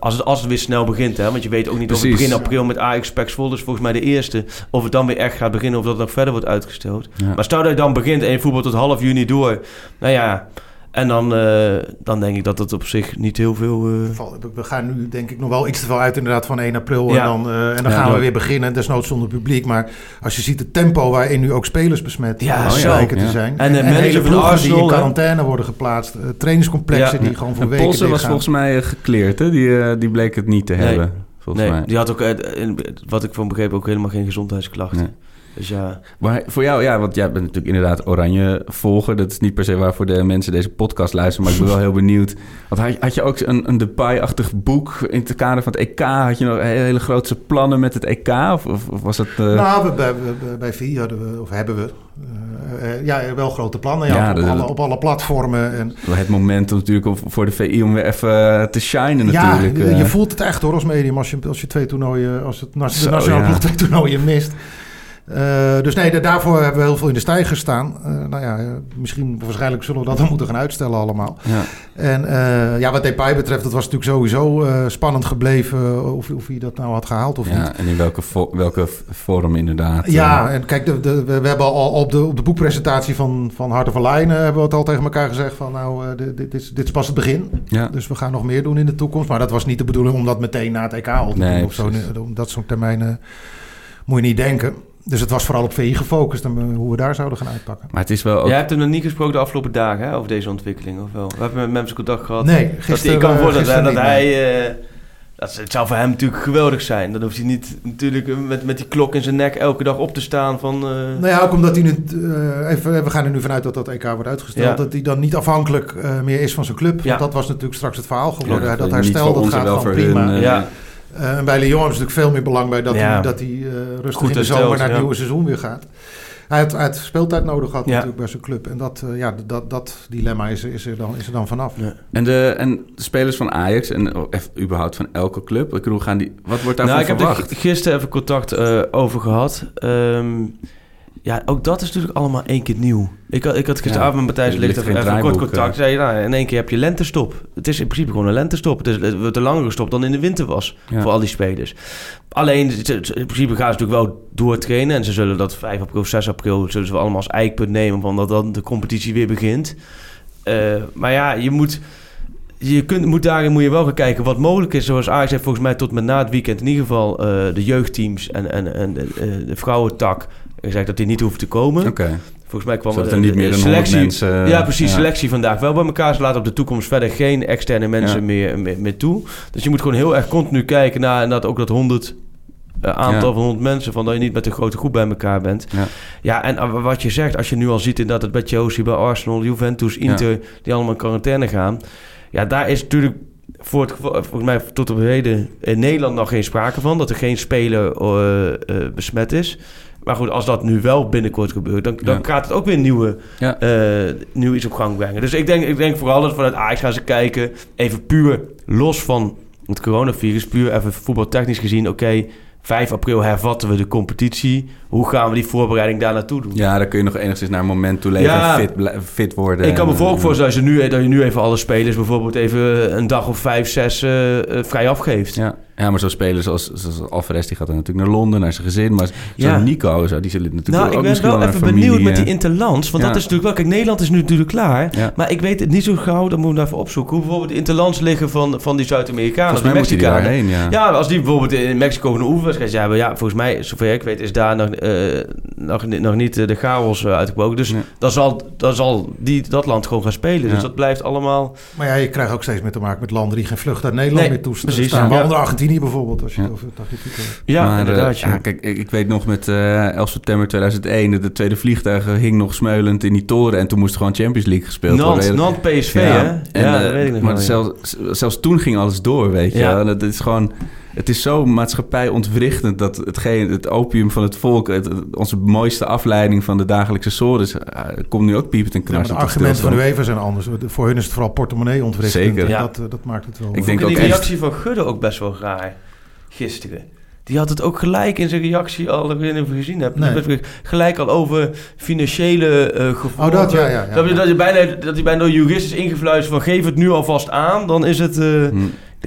Als het, als het weer snel begint, hè. Want je weet ook niet of het begin april met Ajax Pax Vol is volgens mij de eerste. Of het dan weer echt gaat beginnen of dat het nog verder wordt uitgesteld. Ja. Maar stel dat je dan begint en je voetbal tot half juni door. Nou ja, en dan, eh, dan denk ik dat het op zich niet heel veel... eh, We gaan nu denk ik nog wel iets te veel uit inderdaad van 1 april. Ja. En dan, eh, en dan Ja, gaan we dat- weer beginnen. Desnoods zonder publiek. Maar als je ziet het tempo waarin nu ook spelers besmet Ja, lijken te Ja. zijn. En de manager hele van Arsenal, die in quarantaine worden geplaatst. trainingscomplexen Ja. die gewoon voor En weken Polsen was volgens mij gekleerd, hè? Die, die bleek het niet te Nee. hebben. Volgens nee, mij. die had ook, in- wat ik van begreep, ook helemaal geen gezondheidsklachten. Nee. Dus ja, Maar voor jou, ja, want jij bent natuurlijk inderdaad oranje volger. Dat is niet per se waarvoor de mensen deze podcast luisteren, maar ik ben wel heel benieuwd. Want had, had je ook een, een Depay-achtig boek in het kader van het EK? Had je nog hele, hele grootse plannen met het EK? Of, of, of was het... eh, Nou, bij, bij, bij VI hadden we, of hebben we, eh, eh, ja, wel grote plannen. Ja, Ja, op, dat- alle, op alle platformen. En, het moment natuurlijk om, voor de VI om weer even te shinen ja, natuurlijk. je, je voelt het echt hoor als medium als je, als je twee toernooien, als het de nationale ploeg twee toernooien mist. Eh, dus nee, da- daarvoor hebben we heel veel in de stijger gestaan. Eh, nou ja, eh, misschien, waarschijnlijk zullen we dat dan moeten gaan uitstellen allemaal. ja. En ja, wat Depay betreft, dat was natuurlijk sowieso spannend gebleven of, of hij dat nou had gehaald of niet. ja, en in welke, vo- welke vorm inderdaad. Ja, en kijk, de, de, we hebben al op de, op de boekpresentatie van, van Harte van Lijnen hebben we het al tegen elkaar gezegd van nou, dit, dit, is, dit is pas het begin. ja. Dus we gaan nog meer doen in de toekomst. Maar dat was niet de bedoeling om dat meteen na het EK al te Nee, doen of zo. Om dat soort termijnen moet je niet denken. Dus het was vooral op VI gefocust en eh, hoe we daar zouden gaan uitpakken. Maar het is wel ook... Jij hebt hem nog niet gesproken de afgelopen dagen hè, over deze ontwikkeling, of wel? We hebben met Memse contact gehad. Nee, Dat gisteren, ik kan me eh, voorstellen dat hij... eh, dat, het zou voor hem natuurlijk geweldig zijn. Dan hoeft hij niet natuurlijk met, met die klok in zijn nek elke dag op te staan van... eh, Nou ja, ook omdat hij nu, eh, even, we gaan er nu vanuit dat dat EK wordt uitgesteld. Ja. Dat hij dan niet afhankelijk eh, meer is van zijn club. Ja. Want dat was natuurlijk straks het verhaal geworden. Ja, dat herstel, dat gaat wel gewoon voor prima. hun, ja, Eh, en bij Lyon hebben ze natuurlijk veel meer belang bij dat Ja. hij, dat hij eh, rustig Goed in de zomer naar het ja. nieuwe seizoen weer gaat. Hij had, hij had speeltijd nodig gehad Ja. natuurlijk bij zijn club. En dat, eh, ja, dat, dat dilemma is, er- is, er dan, is er dan vanaf. Ja. En de, en de spelers van Ajax en oh, even überhaupt van elke club, ik bedoel, gaan die, wat wordt daarvan Nou, ik heb er verwacht? gisteren even contact eh, over gehad. Ehm, ja, ook dat is natuurlijk allemaal één keer nieuw. Ik had, ik had gisteravond Ja, met Matthijs er Licht ligt even, kort contact. eh. Zei, nou, in één keer heb je lentestop. Het is in principe gewoon een lentestop. Het, is, het wordt een langere stop dan in de winter was Ja. voor al die spelers. Alleen, in principe gaan ze natuurlijk wel doortrainen. En ze zullen dat 5 april, 6 april... zullen ze wel allemaal als eikpunt nemen... van dat dan de competitie weer begint. Eh, maar ja, je moet... Je kunt, moet daarin moet je wel gaan kijken wat mogelijk is. Zoals Ajax heeft volgens mij tot met na het weekend in ieder geval eh, de jeugdteams en, en, en de, eh, de vrouwentak gezegd dat die niet hoeven te komen. Volgens mij kwam zodat er niet de- meer dan 100 selectie. mensen... ja, precies. ja. Selectie vandaag wel bij elkaar. Ze laten op de toekomst verder geen externe mensen Ja. meer, meer, meer toe. Dus je moet gewoon heel erg continu kijken naar en dat ook dat 100 eh, aantal Ja. van 100 mensen, van dat je niet met een grote groep bij elkaar bent. Ja. Ja, en eh, wat je zegt, als je nu al ziet inderdaad het bij Chelsea, bij Arsenal, Juventus, Inter, die allemaal in quarantaine gaan. Ja, daar is natuurlijk voor het geval, volgens mij tot op heden in Nederland nog geen sprake van, dat er geen speler eh, eh, besmet is. Maar goed, als dat nu wel binnenkort gebeurt, dan, dan Ja. gaat het ook weer nieuwe, Ja. eh, nieuw iets op gang brengen. Dus ik denk, ik denk vooral dat vanuit Ajax gaan ze kijken, even puur los van het coronavirus, puur even voetbaltechnisch gezien, oké, 5 april hervatten we de competitie. Hoe gaan we die voorbereiding daar naartoe doen? Ja, dan kun je nog enigszins naar een moment toe leven Ja. en fit, fit worden. Ik kan me En, voor ook eh, voorstellen als je nu, dat je nu even alle spelers bijvoorbeeld even een dag of vijf, zes eh, vrij afgeeft. Ja. Ja, maar zo'n spelers als, zoals Alvarez, die gaat dan natuurlijk naar Londen, naar zijn gezin. Maar Ja. zo'n Nico, zo, die zullen natuurlijk Nou, ook ik ben misschien wel naar even een familie, benieuwd met die interlands. Want Ja. dat is natuurlijk wel... Kijk, Nederland is nu natuurlijk klaar. Ja. Maar ik weet het niet zo gauw, dan moeten we even opzoeken... hoe bijvoorbeeld de interlands liggen van, van die Zuid-Amerikanen. Die Mexicanen. daarheen, ja. Ja, als die bijvoorbeeld in Mexico een oefenwedstrijd hebben... ja, volgens mij, zover ik weet, is daar nog, eh, nog, ni- nog niet eh, de chaos eh, uitgebroken. Dus dan zal, dan zal die, dat land gewoon gaan spelen. Ja. Dus dat blijft allemaal... Maar ja, je krijgt ook steeds meer te maken met landen die geen vlucht uit Nederland Nee, meer toestaan. precies. Waaronder Argentinië bijvoorbeeld, als je Ja. het over Tahiti hebt. Ja, maar, inderdaad. ja. ja, kijk, ik, ik weet nog met eh 11 september 2001, de, de tweede vliegtuig hing nog smeulend in die toren en toen moest er gewoon Champions League gespeeld worden. Nant PSV, Ja, hè? en, ja, eh, dat weet ik nog maar wel, ja. zelfs, zelfs toen ging alles door, weet je. Dat is gewoon, het is zo maatschappijontwrichtend dat hetgeen, het opium van het volk, het, onze mooiste afleiding van de dagelijkse sores, eh, komt nu ook piepend en Ja, maar de knarsend argumenten van de. UEFA zijn anders. Voor hun is het vooral portemonnee ontwrichtend. Zeker. Ja. Dat, eh, dat maakt het wel. Ik Ik denk denk ook die echt- reactie van Gudde ook best wel raar gisteren. Die had het ook gelijk in zijn reactie al, ik weet niet of je het gezien. Nee. Werd Gelijk al over financiële eh gevolgen. Oh, dat, ja, ja, ja. Dat, je, dat, je bijna, dat hij bijna door jurist is ingefluisterd van geef het nu alvast aan. Dan is het... eh, Hm.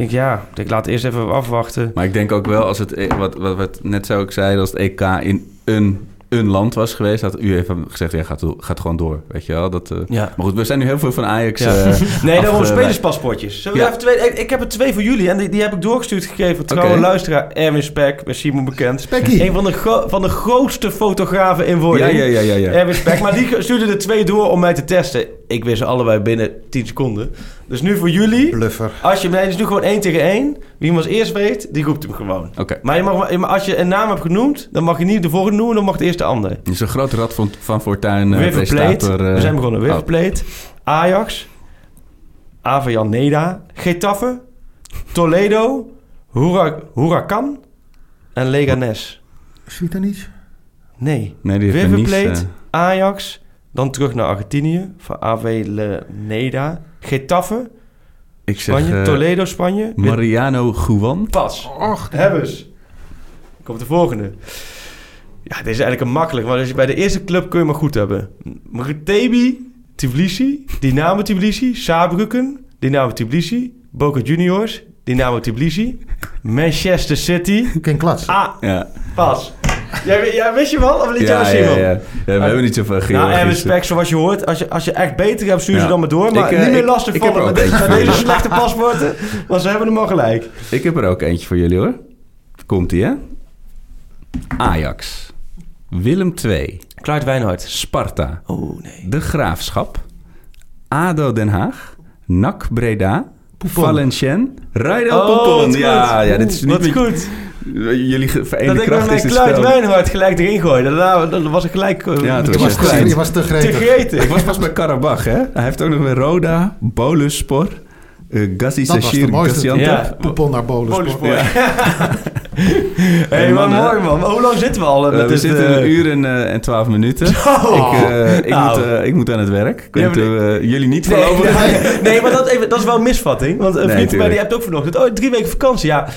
Ik denk ja, ik laat eerst even afwachten. Maar ik denk ook wel, als het, eh, wat, wat, wat net zo ik zei, als het EK in een, een land was geweest, had u even gezegd, ja, gaat, gaat gewoon door, weet je wel. Dat, eh, Ja. Maar goed, we zijn nu heel veel van Ajax. Ja. eh, nee, daarom spelerspaspoortjes. Ja. even twee, ik, ik heb er twee voor jullie en die, die heb ik doorgestuurd gegeven. Trouwe Oké. luisteraar Erwin Spek, bij Simon bekend. Spekkie. Een van de, van de grootste fotografen in wording. Ja, ja, ja, ja. ja. Erwin Spek. Maar die stuurde er twee door om mij te testen. Ik wist ze allebei binnen 10 seconden. Dus nu voor jullie. Bluffer. Als je, nee, het is nu gewoon één tegen één. Wie hem als eerst weet, die roept hem gewoon. Oké. Maar, je mag, maar als je een naam hebt genoemd, dan mag je niet de volgende noemen, dan mag het eerst de andere. Het is een grote rad van, van Fortuin uh, River Plate. presentator. eh, We zijn begonnen. River oh. Ajax. Avellaneda. Getafe. Toledo. Hura, Huracan. En Leganes. Svitanic? Nee. Nee, die heeft eh, Ajax. Dan terug naar Argentinië. Voor Avellaneda. Getafe. ik zeg Spanje. eh, Toledo, Spanje. Mariano Guan. Pas. Och, hebben ze. Komt de volgende. Ja, dit is eigenlijk een makkelijk. Want als je bij de eerste club kun je maar goed hebben. Tebi, Tbilisi, Dynamo Tbilisi, Saarbrücken, Dynamo Tbilisi, Boca Juniors, Dynamo Tbilisi, Manchester City. Geen klats. Ah, Ja, pas. Jij, jij wist je wel? Of liet jij ja, ja, Simon? ja. Ja, we hebben niet zoveel Nou, Georgisch. en respect, zoals je hoort. Als je, als je echt beter hebt, stuur ze Ja. dan maar door. Maar Ik, eh, niet meer lastig ik vallen met, deze- met slechte paspoorten. Want ze hebben hem al gelijk. Ik heb er ook eentje voor jullie hoor. Komt-ie hè? Ajax. Willem II. Kluit Wijnhard. Sparta. Oh, nee. De Graafschap. ADO Den Haag. NAC Breda. Poepon. Valenciennes. Rijdel Oh. Ja, ja, dit is niet Wat goed. Jullie verenigde Dat ik met kracht mijn is het Kluit spel. Wijnhard gelijk erin gooide. Daarna dan was ik gelijk eh, Ja, toen was was je te, klein. je was te te gretig. gretig. Ik was pas bij Karabach, hè? Hij heeft ook nog weer Roda, Boluspor, Uh, Gassi Dat was de Sashir mooiste. Gaziantep. Ja. Poepel naar Bolensport. Bolensport. hey, maar mannen. mooi man. Hoe lang zitten we al? eh, Eh, met we dit, zitten eh, een uur en, eh, en twaalf minuten. Oh. Ik, eh, ik, Nou. moet, eh, ik moet aan het werk. Ik Ja, weet eh, jullie niet Nee, voorlopig. nee, nee, maar dat, even, dat is wel een misvatting. Want een Nee, vriend van mij die hebt ook vanochtend... Oh, drie weken vakantie. Ja,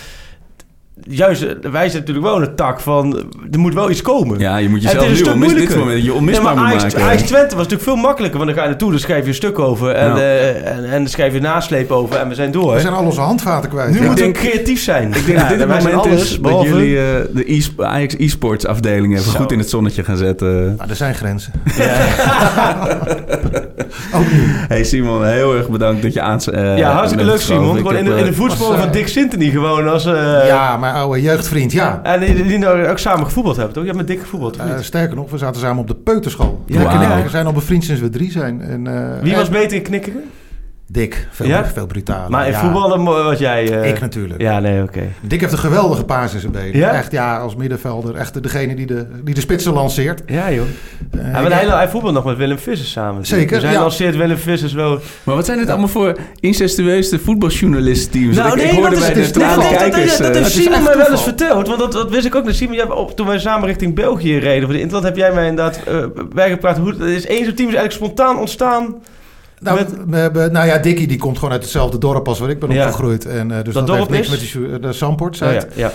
juist, wij zijn natuurlijk wel een tak van... Er moet wel iets komen. Ja, je moet jezelf nu onmis, dit moment je Nee, onmisbaar maar moet Ajax, maken. Ajax Twente was natuurlijk veel makkelijker. Want dan ga je naartoe, dan schrijf je een stuk over. En, Ja. eh, en, en dan schrijf je een nasleep over. En we zijn door. We zijn al onze handvaten kwijt. nu Ja. moeten we creatief zijn. Ik denk dat dit het moment alles, is dat jullie eh, de e Ajax e-sports afdeling even Zo. goed in het zonnetje gaan zetten. Nou, er zijn grenzen. Hey Simon, heel erg bedankt dat je aan. eh, ja, hartstikke leuk Simon. Gewoon in, de, in de eh, voetsporen van Dick Sintony gewoon. Als, eh, ja, mijn oude jeugdvriend, ja. En die, die nou ook samen gevoetbald hebben, toch? Je hebt met Dick gevoetbald, of Eh, sterker nog, we zaten samen op de peuterschool. Ja, ik zijn al bevriend sinds we drie zijn. En, eh, Wie en was beter in knikkeren? Dick, veel, Ja? veel brutaler. Maar in ja. voetballen jij... eh, Ik natuurlijk. Ja, nee, oké. Dick heeft een geweldige paas in zijn benen. Ja? Echt, ja, als middenvelder. Echt degene die de, die de spitsen lanceert. Ja, joh. Eh, Ja, maar hij, hij voetbalt nog met Willem Vissers samen. Zeker, Dus hij ja. lanceert Willem Vissers wel... Maar wat zijn dit allemaal voor incestueuze voetbaljournalist-teams? Nou, nee, ik hoorde dat is- bij de dat, dat, kijkers... dat, eh, heeft Simon mij wel eens verteld. Want dat, dat wist ik ook. Dat Simon, toen wij samen richting België reden voor de Interland... heb jij mij inderdaad eh bijgepraat. Hoe, is één zo'n team is eigenlijk spontaan ontstaan. Nou, Met- we hebben- nou ja, Dickie die komt gewoon uit hetzelfde dorp als waar ik ben Ja. opgegroeid. En, eh, dus Dat dat, dorp heeft niks is? met die, de Samport. Oh, ja, ja.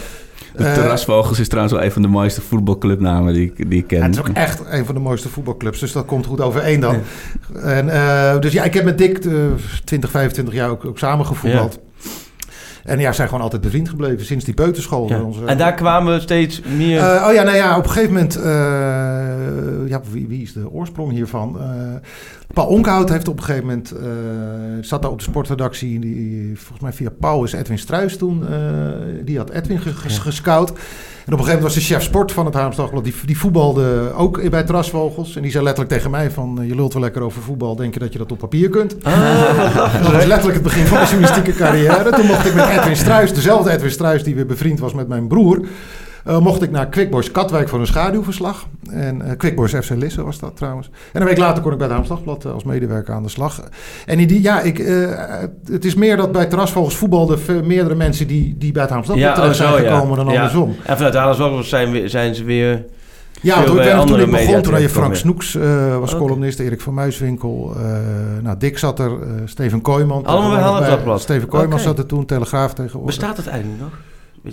de Terrasvogels is trouwens wel een van de mooiste voetbalclubnamen die, ik- die ik ken. het is ook echt een van de mooiste voetbalclubs, dus dat komt goed overeen dan. En, eh, dus ja, ik heb met Dick eh, 20, 25 jaar ook, ook samen gevoetbald. En ja, zijn gewoon altijd bevriend gebleven sinds die peuterschool. Ja. Onze- En daar kwamen steeds meer... Eh, oh ja, nou ja, op een gegeven moment... eh, ja, wie, wie is de oorsprong hiervan? Eh, Paul Onkhout heeft op een gegeven moment... eh, zat daar op de sportredactie. Die, volgens mij via Paul is Edwin Struis toen... eh, die had Edwin ge- ges- gescout. En op een gegeven moment was de chef sport van het Haarlems Dagblad... Die, die voetbalde ook bij Trasvogels. En die zei letterlijk tegen mij van... eh, je lult wel lekker over voetbal. Denk je dat je dat op papier kunt? Dat was letterlijk het begin van mijn journalistieke carrière. Toen mocht ik met Edwin Struis, dezelfde Edwin Struis die weer bevriend was met mijn broer, eh, mocht ik naar Quickboys Katwijk voor een schaduwverslag. En eh Quickboys FC Lisse was dat trouwens. En een week later kon ik bij het Haams Dagblad eh, als medewerker aan de slag. En in die, ja, ik, het is meer dat bij Terrasvogels voetbalden meerdere mensen die, die bij het Haams Dagblad Ja, terecht oh, zijn ja. gekomen dan Ja. andersom. En vanuit Haarlems zijn, we- zijn ze weer... Ja, toen, bij ik toen begon, toen had je Frank. Snoeks was columnist, Erik van Muiswinkel, eh, nou, Dick zat er, Steven Kooijman. Allemaal bij? Steven Kooijman zat er toen, Telegraaf tegenwoordig. Bestaat het eigenlijk nog?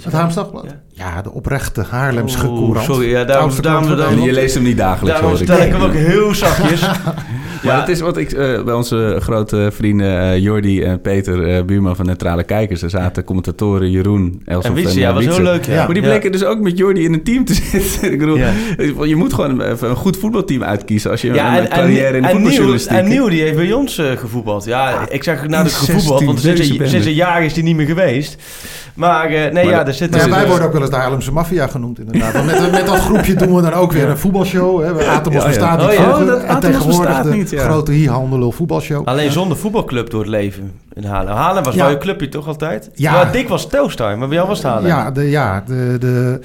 Het wel? Haarlems Dagblad? Ja. Ja, de oprechte Haarlemse Oeh, courant. sorry, ja, daarom- daarom- daarom- je leest hem niet dagelijks, Daarom hoor ik. stel ik hem ook heel zachtjes. Maar het is wat ik eh, bij onze grote vrienden eh, Jordi en Peter, eh, buurman van Neutrale Kijkers, er zaten commentatoren Jeroen, Elsof En Wietse, ja, eh, was heel Wietse. leuk. Ja. Ja. Maar die Ja. bleken dus ook met Jordi in een team te zitten. ik bedoel, Ja. je moet gewoon even een goed voetbalteam uitkiezen als je Ja, een en, carrière en, in de voetbaljournalistiek... en Nieuw, die heeft bij ons eh, gevoetbald. Ja, ik zeg nou dat in gevoetbald, want 16 sinds een, bende. sinds een jaar is die niet meer geweest. Maar eh, nee, Maar ja, er zit... Nou ja, wij worden ook wel eens de Haarlemse maffia genoemd inderdaad. Want met, met dat groepje doen we dan ook weer een voetbalshow. Hè. We Atemos Ja, ja. bestaat niet Oh. Oh, dat en tegenwoordig bestaat de niet, ja. grote hier-handel voetbalshow. Alleen zonder voetbalclub door het leven in Haarlem. Haarlem was Ja. wel je clubje toch altijd? Ja. Maar Dick was Telstar, maar bij jou was het Haarlem. Ja, de, ja, de, de,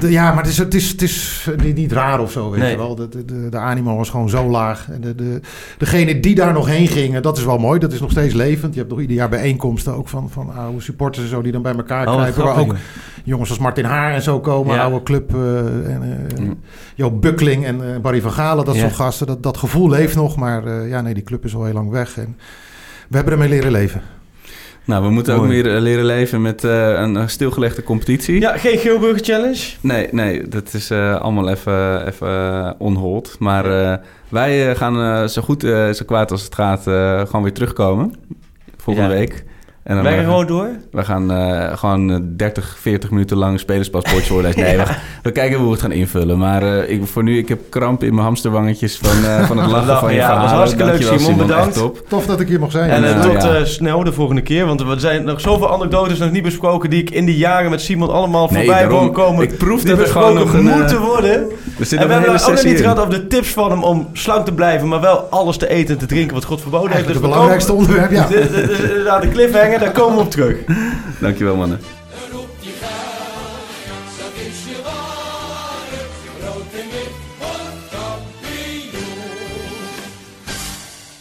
de- ja, maar het is, het is, het is niet, niet raar of zo, weet Nee. je wel. De, de, de, de animo was gewoon zo laag. En de, de, degene die daar nog heen gingen, dat is wel mooi. Dat is nog steeds levend. Je hebt nog ieder jaar bijeenkomsten ook van, van oude supporters en zo... die dan bij elkaar Oh, wat kruipen. Waar grappig. ook jongens als Martin Haar en zo komen. Ja. Oude club. eh en, eh, Mm. En eh, Barry van Galen. Dat soort gasten. Dat, dat gevoel leeft nog. Maar eh, ja, nee, die club is al heel lang weg. En we hebben ermee leren leven. Nou, we moeten ook weer eh, leren leven met eh, een stilgelegde competitie. Ja, geen Geelburger Challenge. Nee, nee, dat is eh, allemaal even, even onhold. Maar wij gaan zo goed, zo kwaad als het gaat, gewoon weer terugkomen. Volgende Ja. week. En dan, Wij gaan eh, gewoon door. we gaan eh, gewoon eh, 30, 40 minuten lang spelerspaspoortjes voorlezen. Nee, we, we kijken hoe we het gaan invullen. Maar eh, ik, voor nu, ik heb kramp in mijn hamsterwangetjes van, eh, van het lachen van je Ja, dat was hartstikke leuk, Simon, bedankt. Top. Tof dat ik hier mag zijn. En eh, Ja, tot ja. eh, snel de volgende keer. Want er zijn nog zoveel anekdotes nog niet besproken... die ik in die jaren met Simon allemaal Nee, voorbij daarom. hoor komen. Ik proef die dat er gewoon nog een, eh, moeten worden. Er En we hebben ook nog niet gehad over de tips van hem om slank te blijven... maar wel alles te eten en te drinken wat God verboden heeft. Dus het belangrijkste onderwerp, ja. Is inderdaad de cliffhanger, daar komen we op terug. Dankjewel, mannen.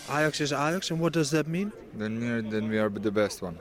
Ajax is Ajax, and what does that mean? Then then we are the best one.